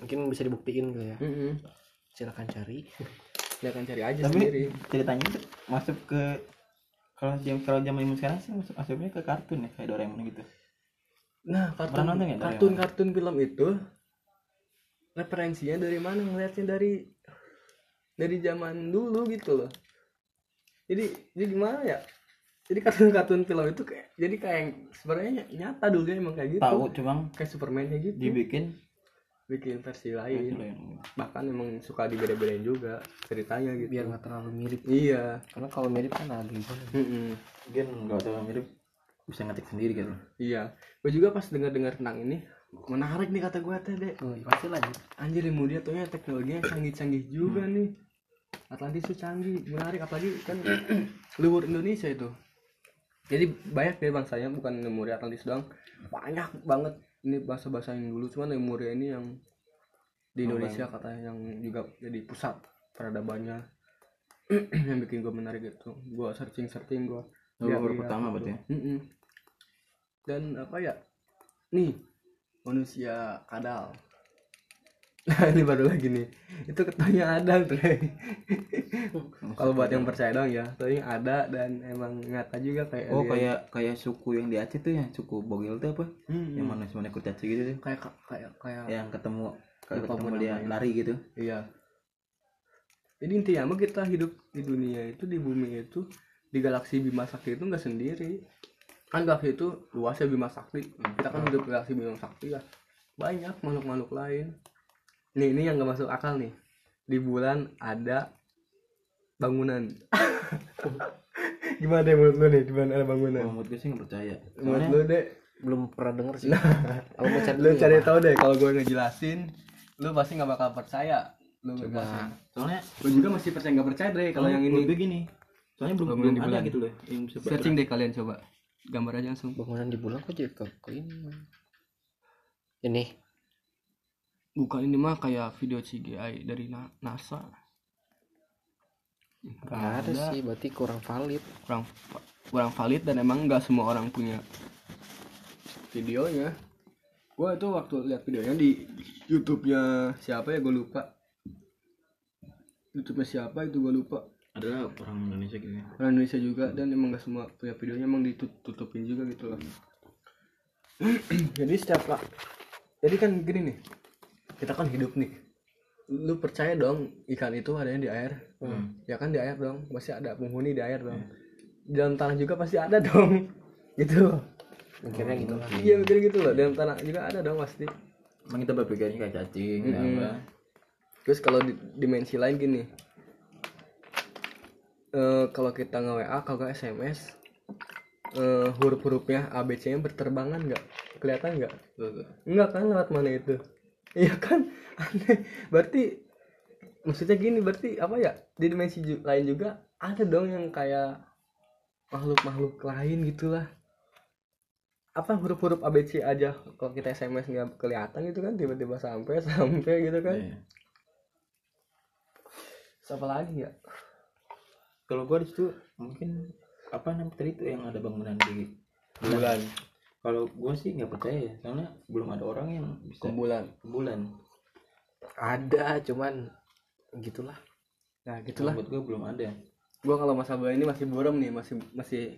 Mungkin bisa dibuktiin gitu ya. Mm-mm. silakan cari dia akan cari aja tapi sendiri. ceritanya itu masuk ke kalau jam kalau zaman ini sekarang sih masuk masuknya ke kartun ya kayak Doraemon gitu. Nah kartun nonton Doraemon? kartun kartun film itu referensinya dari mana? Ngeliatnya dari dari zaman dulu gitu loh. Jadi jadi gimana ya? Jadi kartun-kartun film itu kayak jadi kayak sebenarnya nyata dulu emang kayak gitu. Tahu cuma kayak Superman kayak gitu. dibikin bikin versi lain. Lain. bahkan emang suka dibeda-bedain juga ceritanya gitu. Biar nggak terlalu mirip. Iya. Karena kalau mirip kan ada gitu Mm-mm. mungkin nggak terlalu mirip bisa ngetik sendiri gitu. Iya. Gue juga pas dengar-dengar tentang ini menarik nih kata gue teh deh oh, pasti lanjut anjir yang mulia tuh teknologinya canggih-canggih juga nih. Atlantis tuh canggih menarik. Apalagi kan luar Indonesia itu. Jadi banyak deh bangsanya bukan Lemuria Atlantis doang. Banyak banget ini bahasa-bahasa yang dulu cuman Lemuria ini yang di Oh, Indonesia katanya yang juga jadi pusat peradabannya. Yang bikin gue menarik itu. Gue searching searching gue Leluhur pertama berarti ya? dan apa ya? Nih manusia kadal nah ini baru lagi nih. Itu ketanya ada Dre. kalau buat yang percaya dong ya. Katanya ada dan emang nyata juga kayak oh alien. kayak kayak suku yang di Aceh tuh ya? Suku Bogil tuh apa? Hmm, yang manusia manusia kurcaci gitu tuh? Kayak kayak kayak yang ketemu Lupa ketemu dia namanya. lari gitu? Iya. Jadi intinya mah kita hidup di dunia itu di bumi itu di galaksi Bima Sakti itu nggak sendiri. Kan galaksi itu luasnya Bima Sakti. Kita kan hidup di galaksi Bima Sakti ya banyak makhluk-makhluk lain nih ini yang nggak masuk akal nih. Di bulan ada bangunan. Gimana deh menurut lu nih di bulan ada bangunan? Kalau menurut gue sih nggak percaya. Menurut lu deh. belum pernah denger sih. Aku mau cari lu cari ya, tahu deh kalau gue ngejelasin lu pasti nggak bakal percaya. Lu coba. ngejelasin. soalnya gue juga masih percaya nggak percaya deh kalau yang ini. menurut gue gini. Soalnya belum Bangunan belum di ada bulan. gitu loh yang bisa searching deh kalian coba. Gambar aja langsung. Bangunan di bulan kok jadi ke, ke ini? Ini bukan ini mah kayak video CGI dari Na- NASA. Nggak ada sih berarti kurang valid. Kurang kurang valid dan emang nggak semua orang punya videonya. Gua itu waktu lihat videonya di YouTube-nya siapa ya gue lupa. YouTube-nya siapa itu gue lupa. Adalah orang Indonesia gitu ya. Orang Indonesia juga dan emang gak semua punya videonya emang ditutupin juga gitu loh jadi setiap lah jadi kan gini nih kita kan hidup nih. Lu percaya dong ikan itu adanya di air. Hmm. ya kan di air dong pasti ada penghuni di air dong. Di dalam tanah juga pasti ada dong. Gitu. Mikirnya gitu lah iya mikir gitu loh. Dalam tanah juga ada dong pasti. Emang kita berpikirnya kayak cacing Mm-mm. apa? Terus kalau di dimensi lain gini. Eh kalau kita nge WA kalau nggak SMS eh huruf-hurufnya ABC nya berterbangan nggak? Kelihatan nggak. Enggak kan lewat mana itu iya kan? Aneh. Berarti maksudnya gini berarti apa ya? Di dimensi ju- lain juga ada dong yang kayak makhluk-makhluk lain gitulah. Apa huruf-huruf ABC aja kalau kita SMS nggak kelihatan gitu kan? Tiba-tiba sampai sampai gitu kan? Iya. siapa lagi ya kalau gua di situ mungkin apa namanya tadi itu yang ada bangunan di bulan kalau gua sih nggak percaya ya soalnya belum ada orang yang bisa kumpulan. bulan ada cuman gitulah. Nah gitulah. Buat gua belum ada. Gua kalau masalah bulan ini masih buram nih masih masih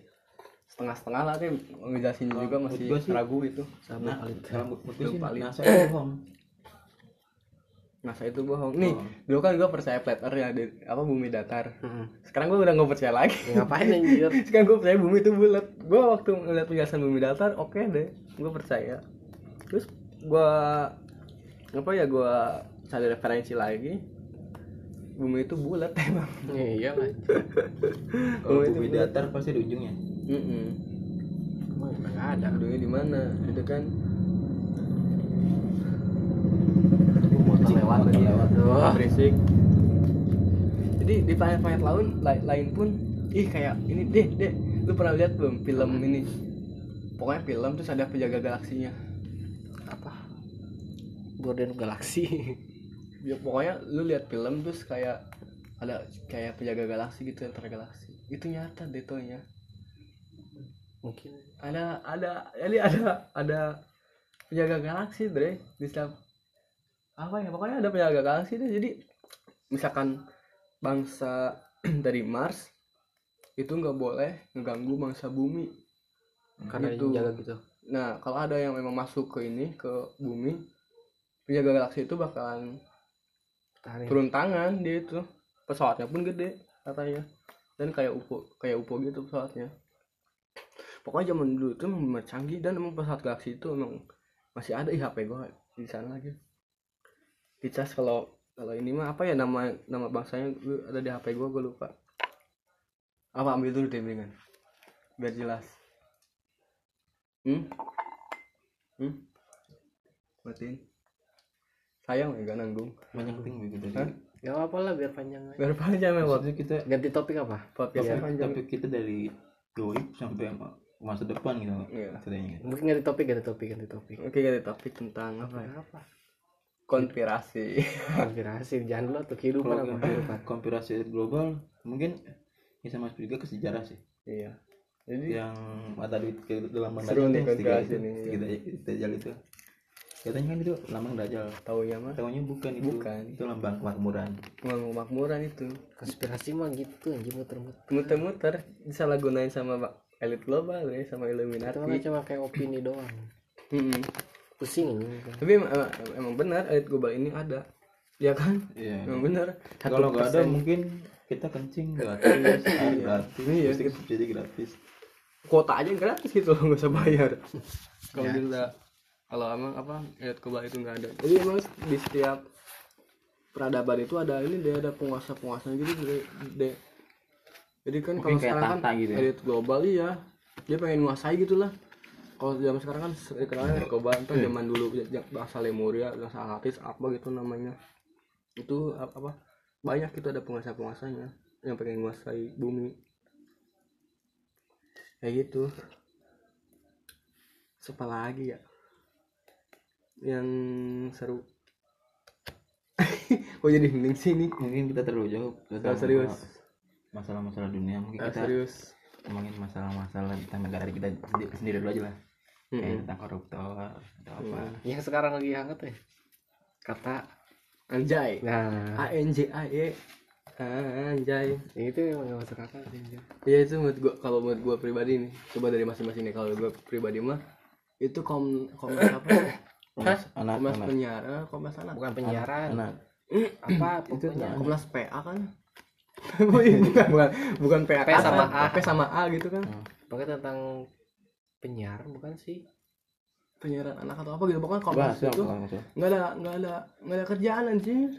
setengah-setengah lah kayak ngejelasin juga menurut masih gua sih- raragu itu. Nah menurut gua sih Belum valid. NASA itu bohong. NASA itu bohong. Nih Bohong. dulu kan gua percaya flat earth ya di, apa bumi datar. Mm-mm. sekarang gua udah nggak percaya lagi. Ya, ngapain anjir? Sekarang gua percaya bumi itu bulat gua waktu ngeliat penjelasan bumi datar oke deh gua percaya. Terus gua apa ya gua cari referensi lagi bumi itu bulat emang. Iya lah kalau Oh, itu bumi bulat. datar pasti ada ujungnya. Emang nggak ada. Ujungnya di mana? Itu kan? Motor lewat. Duh. berisik. Jadi di planet-planet lain lai- lain pun ih kayak ini deh deh lu pernah lihat belum film ini? Pokoknya film terus ada penjaga galaksinya. Apa? Guardian Galaxy. Ya pokoknya lu lihat film terus kayak ada kayak penjaga galaksi gitu antar galaksi. Itu nyata detonya mungkin. Ada ada jadi ada ada penjaga galaksi deh di setiap apa ya pokoknya ada penjaga galaksi deh. Jadi misalkan bangsa dari Mars itu nggak boleh ngeganggu bangsa bumi. Karena Gitu. jaga gitu. Nah kalau ada yang memang masuk ke ini ke bumi penjaga galaksi itu bakalan turun tangan dia itu. Pesawatnya pun gede katanya. Dan kayak UFO kayak UFO gitu pesawatnya. Pokoknya zaman dulu itu memang canggih dan emang pesawat galaksi itu emang masih ada. HP gua di sana lagi. Dicas kalau kalau ini mah apa ya nama nama bangsanya ada di HP gua gua lupa apa ambil dulu deh mendingan biar jelas hmm hmm matiin sayang ya gak nanggung banyak ting begitu Hah? Gak apa lah biar panjang aja. biar panjang ya maksudnya kita Ganti topik apa? topik, panjang topik kita dari goib sampai ma- masa depan gitu Iya. ceritanya Mungkin ganti topik, ganti topik, ganti topik. oke ganti topik tentang apa ya Apa? konspirasi Konspirasi, jangan dulu tuh kehidupan apa? Kehidupan. konspirasi global mungkin bisa masuk juga ke sejarah sih. Iya. Jadi yang mata duit ke dalam Seru nih konspirasi itu nih, tiga Dajjal itu. Katanya kan itu lambang Dajjal. Tahu ya mah? Tahunya bukan itu. Bukan. itu lambang kemakmuran. Ngomong makmuran itu. Konspirasi mah gitu anjing muter-muter. muter-muter. Disalahgunain sama Pak elit global ya sama Itu Illuminati cuma kayak opini doang. Pusing anjing. tapi emang, emang, emang benar elit global ini ada. Ya kan? Iya. Emang benar. Kalau nggak ada 1%. mungkin kita kencing gratis air gratis. Iya. listrik subsidi gratis. Kuota aja gratis gitu loh nggak usah bayar. Kalau Ya. kita kalau emang apa elit global itu nggak ada? Jadi emang di setiap peradaban itu ada ini dia ada penguasa penguasa gitu de, de- jadi kan kalau sekarang kan gitu ya? elit global iya. Dia pengen nguasai gitulah. Kalau zaman sekarang kan dikenalnya elit global itu Iya. zaman dulu ya, bahasa Lemuria bahasa Atlantis apa gitu namanya. Itu apa, apa banyak itu ada penguasa penguasanya yang pengen nguasai bumi. Kayak gitu. Siapa lagi ya? Yang seru. Oh jadi hening sih nih mungkin kita terlalu jauh. Terlalu serius. masalah-masalah dunia. Mungkin kita serius. ngomongin masalah-masalah tentang negara kita sendiri, dulu aja lah. Kayak Mm-mm. tentang koruptor atau apa. Yang sekarang lagi hangat ya. Kata anjay. Nah. A N J A Y anjay. Yang itu memang gak masuk akal sih anjir. ya itu menurut gua kalau menurut gua pribadi nih coba dari masing-masing nih kalau gua pribadi mah itu kom komnas apa? Komnas anak komnas anak. penyiar komnas anak. Bukan penyiaran. Anak apa? Pokoknya komnas PA kan? Bukan bukan bukan PA P sama A. P sama A gitu kan? Pokoknya tentang penyiaran bukan sih penyiaran anak atau apa gitu. Pokoknya bahas komnas itu langsung nggak ada nggak ada nggak ada kerjaan anjir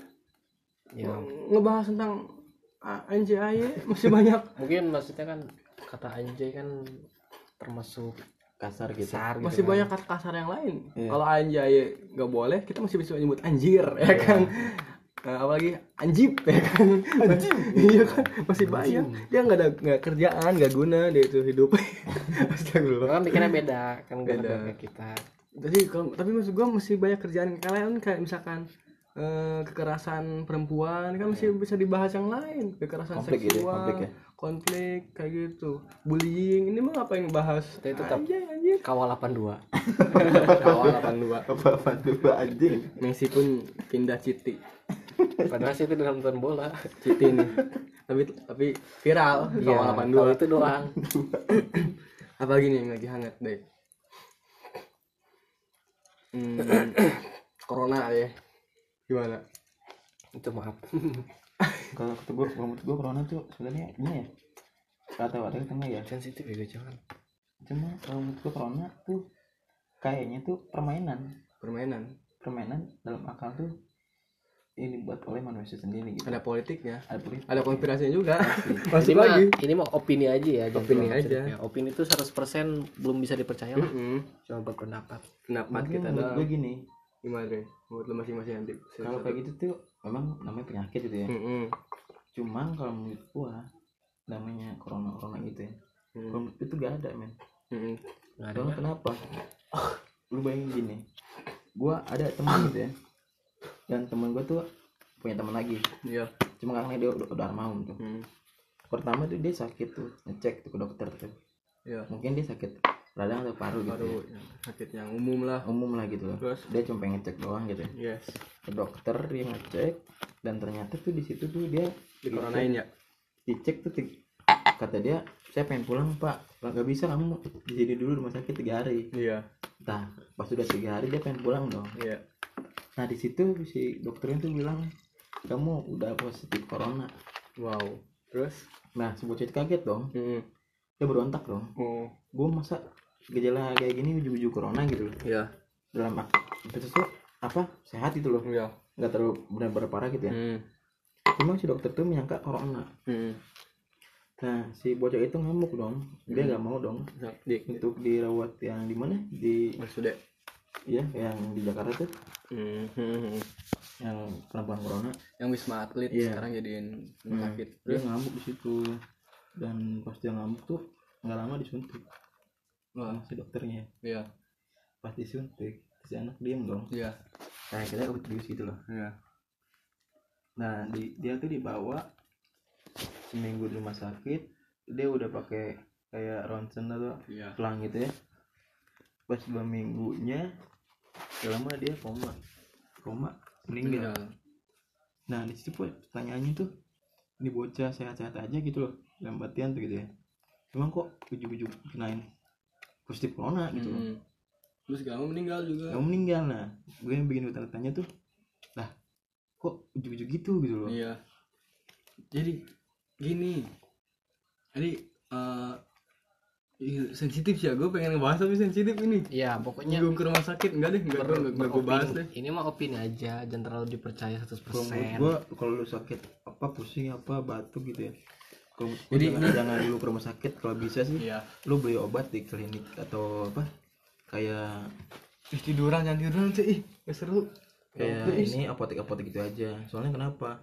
ya. Ngebahas tentang A- NJAY masih banyak. Mungkin maksudnya kan kata anjay kan termasuk kasar gitu. Besar gitu masih kan. banyak kata kasar yang lain. Iya. kalau anjay nggak boleh kita masih bisa nyebut anjir ya kan? Nah, apalagi anjib ya kan? Iya kan? Masih banyak. Dia nggak ada nggak kerjaan nggak guna dia itu hidup. Astagfirullah. Kan mikirnya beda kan Beda. kita tapi kalau tapi maksud gua masih banyak kerjaan kalian kayak misalkan eh, kekerasan perempuan kan masih bisa dibahas yang lain. Kekerasan Konflik gitu seksual konflik ya. konflik kayak gitu. Bullying ini mah apa yang bahas itu tetap- anjir kawal 82 awal 82 apa apa dua anjing. Messi pun pindah Citi padahal sih itu dalam nonton bola. Citi nih. Tapi tapi viral Iya, awal kalau 82 itu doang. Apa lagi nih yang lagi hangat deh hmm, corona ya. Gimana? Itu maaf. Kalau kata gue kalau menurut gue corona tuh sebenarnya ini ya. Kata kata tengah ya? Sensitif ya jangan. Cuma kalau menurut gue corona tuh kayaknya tuh permainan. Permainan. Permainan dalam akal tuh ini buat oleh manusia sendiri gitu. Ada politiknya ada politik. Ada konspirasinya juga. Ini mah lagi. ini mah opini aja ya Opini aja. serius ya. opini itu 100% belum bisa dipercaya lah Mm-mm. cuma berpendapat. Pendapat Mungkin kita menurut ada gue gini gimana deh menurut lu masing-masing nanti. Kalau kayak gitu tuh memang namanya penyakit gitu ya. Mm-mm. cuman kalau menurut gua namanya corona corona gitu ya Hmm. kalau menurut itu gak ada men. Mm-mm. nggak ada Soalnya kenapa? Lu bayangin gini gua ada teman gitu ya dan teman gua tuh punya teman lagi. Iya. Cuma karena dia udah, udah mau tuh. Mm. pertama tuh dia sakit tuh ngecek tuh ke dokter tuh. Iya. Mungkin dia sakit radang atau paru gitu baru ya. sakit yang umum lah. Umum lah gitu loh. Terus? Dia cuma pengen cek doang gitu ya. yes. Ke dokter dia ngecek dan ternyata tuh di situ tuh dia di coronain ya dicek tuh kata dia saya pengen pulang pak. Nggak bisa kamu di sini dulu rumah sakit tiga hari. Iya. Nah pas sudah tiga hari dia pengen pulang dong. Iya nah di situ si dokternya tuh bilang kamu udah positif corona. Wow. Terus? Nah si bocah kaget dong. Mm-mm. dia berontak dong. Oh. Gue masa gejala kayak gini ujuk-ujuk corona gitu loh. Iya. Dalam ak- itu tuh apa sehat itu loh. Iya. Nggak terlalu benar-benar parah gitu ya. Mm. cuma si dokter tuh menyangka corona. Mm. nah si bocah itu ngamuk dong. Dia nggak mau dong di untuk dirawat yang di mana? Di sudah ya yang di Jakarta tuh. Yang perempuan corona. Yang wisma atlet Iya. sekarang jadiin rumah Hmm. sakit. Dia ngamuk di situ. Dan pas dia ngamuk tuh nggak lama disuntik. Wah. Sama si dokternya. Iya. Pas disuntik si anak diem dong. Iya. Kayak kita obvious gitu loh iya. Nah di, dia tuh dibawa seminggu di rumah sakit. Dia udah pakai kayak ronsen atau iya. pelang gitu ya. Pas dua minggunya gak lama dia koma. Koma meninggal. Meninggal nah di situ pun pertanyaannya tuh ini bocah sehat-sehat aja gitu loh dalam artian tuh gitu ya. Emang kok ujuk-ujuk kenain positif corona gitu loh. Mm. terus kamu meninggal juga. Kamu meninggal nah. Gue yang bikin gue tanya tuh lah kok ujuk-ujuk gitu gitu loh. Iya. Jadi gini. Jadi eh iya, sensitif sih. Ya gue pengen ngebahas tapi sensitif ini. ya pokoknya Nyinggung ke rumah sakit. Enggak deh, enggak gue enggak gue bahas deh. ini mah opini aja. Jangan terlalu dipercaya 100% kalau gue kalau lu sakit apa pusing apa batuk gitu ya. Kalau gua Jadi jangan, jangan dulu ke rumah sakit. Kalau bisa sih Iya. lu beli obat di klinik atau apa? Kayak Ih, tiduran jangan tiduran sih. Ih, gak seru. kayak ini apotek apotek gitu aja. Soalnya kenapa?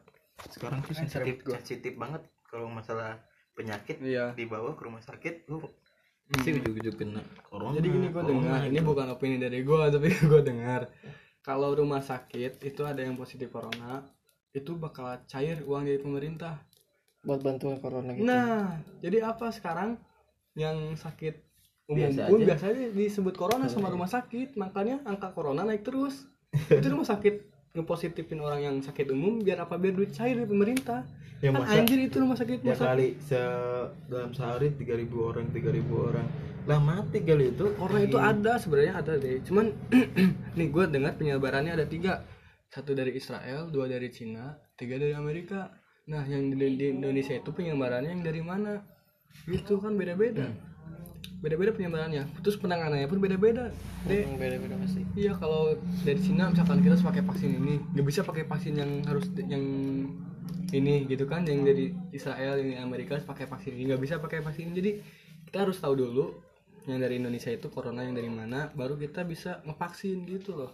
Sekarang tuh sensitif sensitif banget kalau masalah penyakit Iya. dibawa ke rumah sakit. Lu pasti ujuk-ujuk kena. Corona Jadi gini gue dengar, ini gitu. bukan opini dari gue tapi gue dengar. Kalau rumah sakit itu ada yang positif corona itu bakal cair uang dari pemerintah. buat bantuan corona gitu. Nah, jadi apa sekarang? Yang sakit umum Biasa pun aja. biasanya disebut corona sama rumah sakit, makanya angka corona naik terus. itu rumah sakit ngepositifin orang yang sakit umum biar apa biar duit cair dari pemerintah. Ya, kan masa- anjir itu rumah sakit ya masa kali se dalam sehari 3000 orang 3000 orang. Lah mati kali itu. Orang itu ada sebenarnya ada deh. Cuman nih gue dengar penyebarannya ada tiga. Satu dari Israel dua dari Cina tiga dari Amerika. Nah yang di, di Indonesia itu penyebarannya yang dari mana? Gitu kan beda-beda beda-beda penyebarannya terus penanganannya pun beda-beda deh beda-beda pasti. Iya kalau dari Cina misalkan kita harus pakai vaksin ini. Nggak bisa pakai vaksin yang harus yang ini gitu kan yang dari Israel yang dari Amerika harus pakai vaksin ini. Nggak bisa pakai vaksin ini. Jadi kita harus tahu dulu yang dari Indonesia itu corona yang dari mana baru kita bisa ngevaksin gitu loh.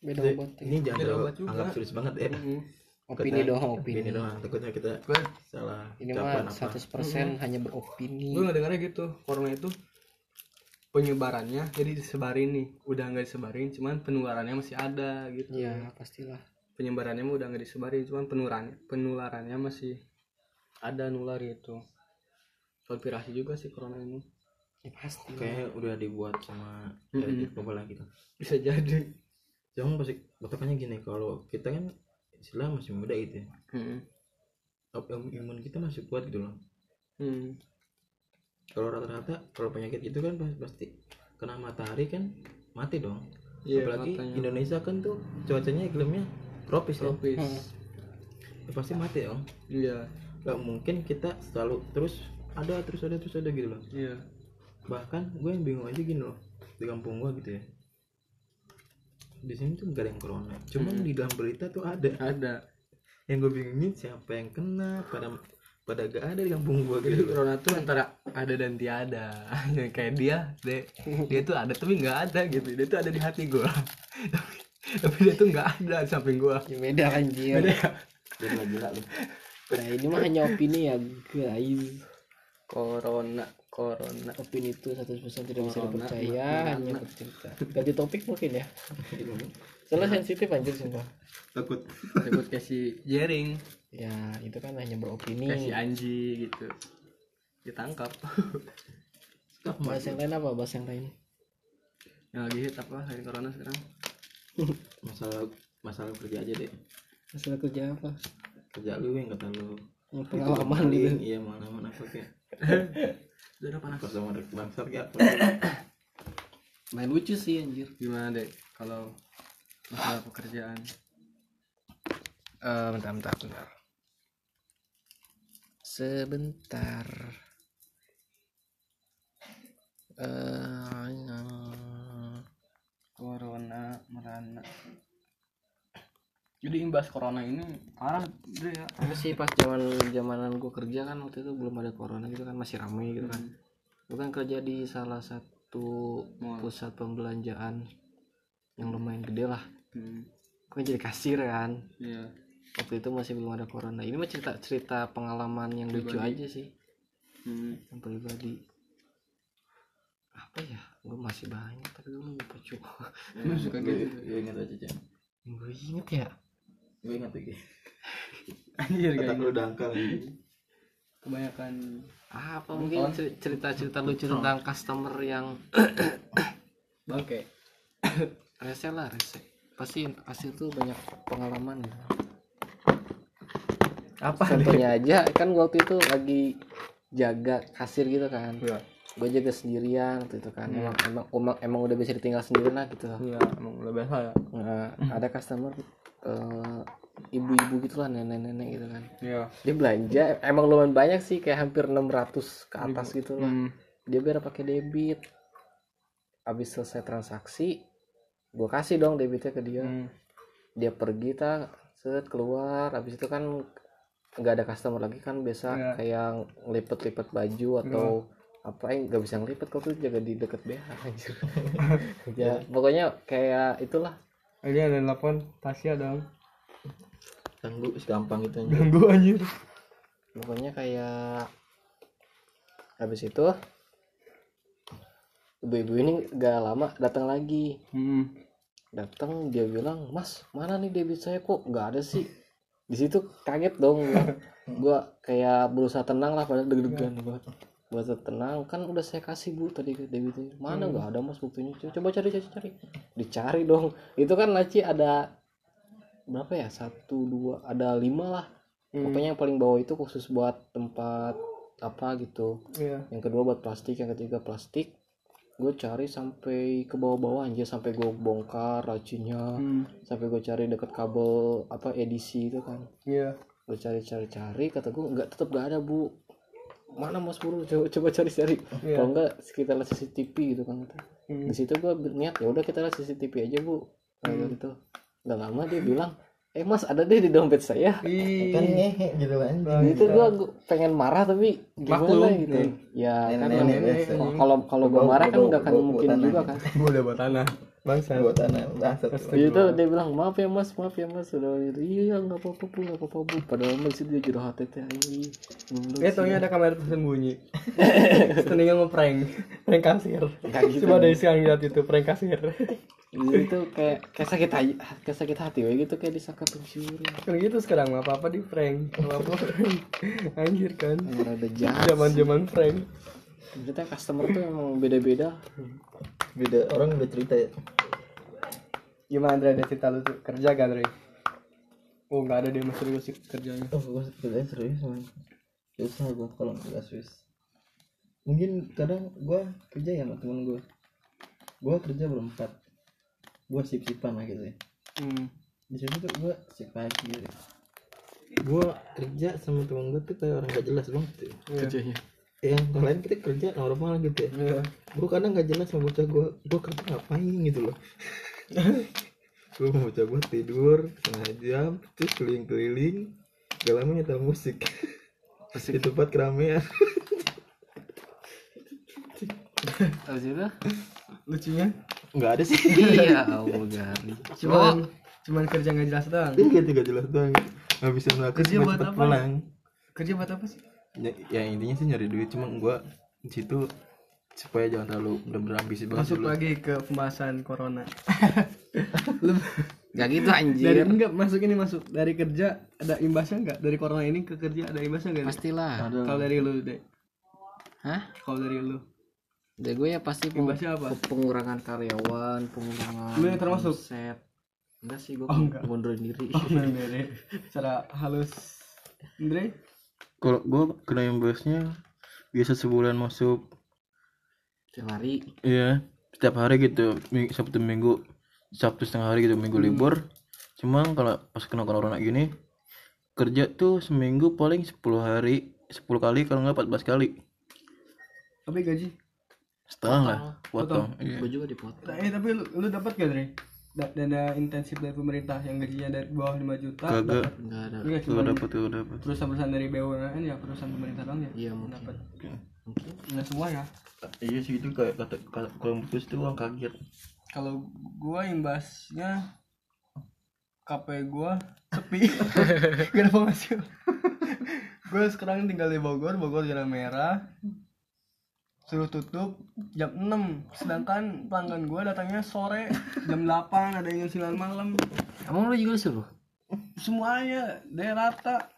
Beda obat ini jangan Beda terlalu obat juga. anggap serius banget ya Mm. Opini Takutnya- doang opini. opini. Doang takutnya kita gue salah ini mah apa. 100% hanya beropini. Gue nggak dengarnya gitu corona itu penyebarannya jadi disebarin nih. Udah nggak disebarin cuman penularannya masih ada gitu. Ya pastilah. Penyebarannya mah udah nggak disebarin cuman penularannya penularannya masih ada nular gitu. Konspirasi juga sih corona ini. Ya pasti. Kayaknya udah dibuat sama Mm-mm. elit global gitu bisa jadi. Jangan pasti batakannya gini kalau kita kan istilah masih muda gitu ya. Hmm. Imun kita masih kuat gitu loh. Hmm. kalau rata-rata kalau penyakit itu kan pas- pasti kena matahari kan mati dong. Iya, apalagi matanya. Indonesia kan tuh cuacanya iklimnya tropis ya. Tropis. Ya pasti mati dong. Iya. Nggak mungkin kita selalu terus ada terus ada terus ada gitu loh. Iya. Bahkan gue yang bingung aja gini loh di kampung gue gitu ya di sini tuh gak ada yang corona. Cuman di dalam berita tuh ada. Ada. Yang gue bingungin siapa yang kena pada pada gak ada di kampung gue jadi gitu. corona tuh antara ada dan tiada. Yang kayak dia deh dia tuh ada tapi nggak ada gitu. Dia tuh ada di hati gua. Tapi, tapi dia tuh nggak ada di samping gua. Ya beda anjir. Beda. Ya? gila lu. Nah ini mah hanya opini ya guys. Corona corona. Opini itu 100% tidak bisa dipercaya hanya bercerita. Ganti topik mungkin ya. Soalnya sensitif anjir sumpah. Takut. Sebut kasih jering. Ya itu kan hanya beropini. Kasih anji gitu. Ditangkap. Bahas yang lain apa? Bahas yang lain. Yang lagi hit apa? Hari corona sekarang? Masalah masalah kerja aja deh masalah kerja apa? Kerja lu yang kata lu. Pengalaman gitu. iya pengalaman apa kayak udah udah panas. Pas sama ada bangsat apa main lucu sih anjir. Gimana deh kalau masalah pekerjaan. Eh, bentar bentar bentar. Sebentar. Eh corona merana jadi imbas corona ini parah deh ya. Apa sih pas zaman zamanan gue kerja kan waktu itu belum ada corona gitu kan masih ramai gitu kan. Gue kan kerja di salah satu Mall. pusat pembelanjaan yang lumayan gede lah. Hmm. gue jadi kasir kan. Iya. Waktu itu masih belum ada corona. Ini mah cerita cerita pengalaman yang lucu Pribadi. aja sih. Hmm. yang pribadi. Apa ya? Gue masih banyak tapi gue lupa cuy suka gitu. Gue ingat aja Chan gue inget ya gue ingat lagi. Anjir kata kayak lu dangkal ini. Kebanyakan apa mungkin cerita cerita lucu tentang customer yang bangke. Rese lah rese. Pasti pasti tuh banyak pengalaman gitu. apa? Contohnya aja kan waktu itu lagi jaga kasir gitu kan. Iya, gue jaga sendirian waktu itu kan. Emang, emang emang emang udah bisa ditinggal sendiri lah gitu. Iya, emang udah biasa ya. Nah, ada customer eh, ibu-ibu gitu lah nenek-nenek gitu kan. Iya. dia belanja emang lumayan banyak sih kayak hampir 600 ke atas gitu lah. Hmm. dia biar pakai debit. Habis selesai transaksi gue kasih dong debitnya ke dia. Hmm. dia pergi tak set keluar. Habis itu kan nggak ada customer lagi kan biasa Iya. kayak ngelipet-lipet baju atau apa yang nggak bisa ngelipet kok tuh jaga di deket BH anjir. Ya pokoknya kayak itulah. Ini ada telepon Tasya dong. ganggu segampang itu aja Ganggu anjir. pokoknya kayak habis itu ibu-ibu ini gak lama datang lagi. Hmm. datang dia bilang mas mana nih debit saya kok nggak ada sih? Di situ kaget dong. Gua, gua kayak berusaha tenang lah pada deg-degan gua berusaha tenang kan udah saya kasih bu tadi debitnya mana nggak ada mas buktinya? Co- coba cari cari cari. Dicari dong. Itu kan laci ada berapa ya? Satu dua ada lima lah. Hmm. pokoknya yang paling bawah itu khusus buat tempat apa gitu. Iya. yang kedua buat plastik yang ketiga plastik. Gue cari sampai ke bawah-bawah aja sampai gue bongkar racinya Hmm. sampai gue cari deket kabel apa edisi itu kan. Iya. gue cari cari cari kata gue nggak tetap gak ada bu mana mas buru coba coba cari cari Iya. kalau enggak sekitar lihat CCTV gitu kan. Hmm. di situ gue niat ya udah kita lihat CCTV aja bu kayak gitu nggak lama dia bilang eh mas ada deh di dompet saya Ih. kan ngehe gitu kan itu gue pengen marah tapi Maklum, gimana gitu nih. ya kan kalau- kalau Bawa- marah kan nggak akan mungkin juga kan Boleh buat tanah. Bangsa. buat tanah bangsat itu dia bilang maaf ya mas maaf ya mas udah iya nggak apa-apa bu nggak apa-apa bu padahal masih dia curhat teh ini Eh, taunya ada kamera tersembunyi. Setengahnya ngeprank. Prank kasir. Gitu. Coba ada yang lihat itu prank kasir. itu kayak kayak sakit hati kayak sakit hati gitu kayak disangka pencuri Kan gitu sekarang mah apa-apa di prank. Apa-apa prank. Anjir kan. yang rada jahat Zaman-zaman prank. Kita customer tuh emang beda-beda. Beda orang udah cerita ya. Gimana Andre? Ada cerita lu tuh? Kerja gak Andre? Oh nggak ada dia mas serius sih kerjanya. oh gue kerjaan serius man. Susah gue kalau nggak serius. Mungkin kadang gue kerja ya sama temen gue gue kerja berempat. Gue sip sipan lah gitu ya Hmm. di situ tuh gue sip pagi gitu gue kerja sama temen gue tuh kayak orang gak jelas banget tuh kerjanya yang lain kita kerja normal gitu ya. Iya. gue kadang gak jelas sama bocah gue gue kerja ngapain gitu loh. Gue mau bocah gue tidur setengah jam terus keliling-keliling. Gak lama nyetel musik. Di tempat keramaian. Habis itu Lucunya? Nggak ada sih. Iya Allah gari cuman cuman kerja nggak jelas doang. kayak gak jelas doang. Nggak bisa melakukan Kerja buat apa? pulang. Kerja buat apa sih? Ya, ya intinya sih nyari duit cuma gue di situ supaya jangan terlalu bener-bener ambisi banget Masuk dulu. lagi ke pembahasan corona. Gak gitu Dari anjir enggak masuk ini masuk dari kerja ada imbasnya enggak? Dari corona ini ke kerja ada imbasnya enggak? Pastilah Kalau dari lu deh. Hah? Kalau dari lu. Dari gue ya pasti Imbasnya apa? pengurangan karyawan, pengurangan Lu yang termasuk? omset. Enggak sih gue Oh, enggak. mundurin diri. Oh, dari secara halus. Andre? Kalau gue kena imbasnya biasa sebulan masuk Tiap hari Iya, setiap hari gitu, Sabtu Minggu, Sabtu setengah hari gitu, Minggu libur. Cuma kalau pas kena corona gini, kerja tuh seminggu paling 10 hari, 10 kali kalau nggak 14 kali. Tapi gaji. Setengah lah, potong. Iya. gue juga dipotong. Eh tapi lu, lu dapat gak Dre? Da- Dana intensif dari pemerintah yang gajinya dari bawah 5 juta. Kagak, Enggak ada. Enggak kagak cuma dapet, kagak dapet. perusahaan-perusahaan dari BUMN ya perusahaan pemerintah doang ya. Iya mungkin. Dapat. Mungkin. Enggak semua ya. Iya sih itu kayak kata kalau putus tuh orang kaget. Kalau gua imbasnya KP gua sepi. Gak ada penghasil. gua sekarang tinggal di Bogor, Bogor zona merah. Suruh tutup jam 6 Sedangkan pelanggan gua datangnya sore Jam 8 ada yang 9 malam. Emang lu juga suruh? Semuanya Dia rata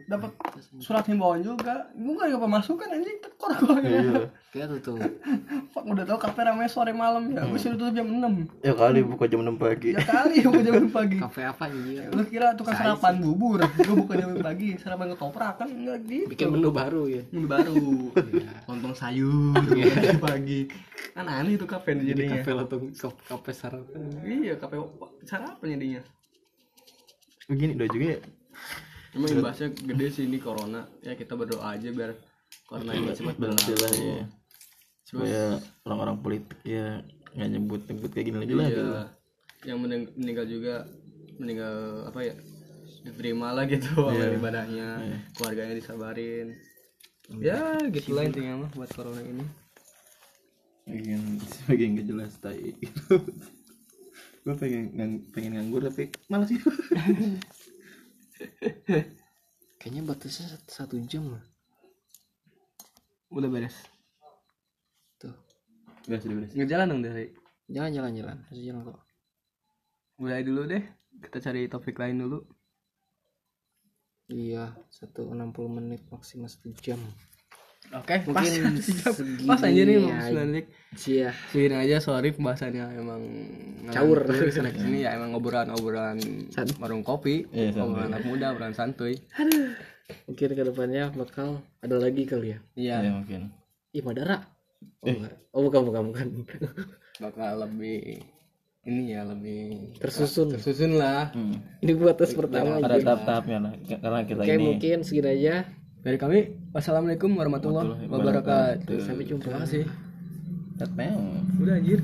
dapat surat himbauan juga. Gue gak dapat masukan anjing tekor gue Iya. Kita tutup. Fuck udah tau kafe ramai sore malam ya. Gue suruh tutup jam 6 Ya kali buka jam 6 pagi. ya kali buka jam 6 pagi. Kafe apa anjir? lu kira tukang sarapan bubur? Gue buka jam 6 pagi. Sarapan ketoprak kan? Enggak gitu. Bikin menu baru ya. Menu baru. Lontong sayur jam pagi. Kan aneh itu kafe Jadi jadinya. kafe lontong kaf- kafe sarapan. iya kafe sarapan jadinya. Begini udah juga ya. Cuma imbasnya gede sih ini corona ya kita berdoa aja biar corona ini cepat berlalu ya. Supaya orang-orang politik ya nggak nyebut nyebut kayak gini lagi lah. gitu. Iya. Yang mening- meninggal juga meninggal apa ya? Diterima lah gitu amal ibadahnya, keluarganya disabarin. Ya, gitu lah intinya mah buat corona ini. Bagian bagian gak jelas tai. gue pengen pengen nganggur tapi malas sih. Kayaknya batasnya satu, satu jam lah. Udah beres. Tuh. Gak sudah beres. Ngejalan dong dari. Jangan jalan-jalan. Masih jalan kok. Mulai dulu deh. Kita cari topik lain dulu. Iya, satu enam puluh menit maksimal satu jam. Oke pas Mungkin pas aja nih mau aja. sembilan Cia. Segini aja sorry pembahasannya emang Caur. sana sini ya emang ngobrolan-ngobrolan warung kopi Iya, ngobrolan anak muda obrolan santuy Mungkin ke depannya bakal ada lagi kali ya. iya ya mungkin Ih Madara. Oh, enggak. oh bukan bukan bukan. bakal lebih ini ya lebih Tersusun. tersusun lah hmm. Ini buat tes pertama. ada tahap-tahapnya lah karena kita Oke ini mungkin segini aja. dari kami wassalamualaikum warahmatullahi wabarakatuh. Sampai jumpa. terima kasih. Udah anjir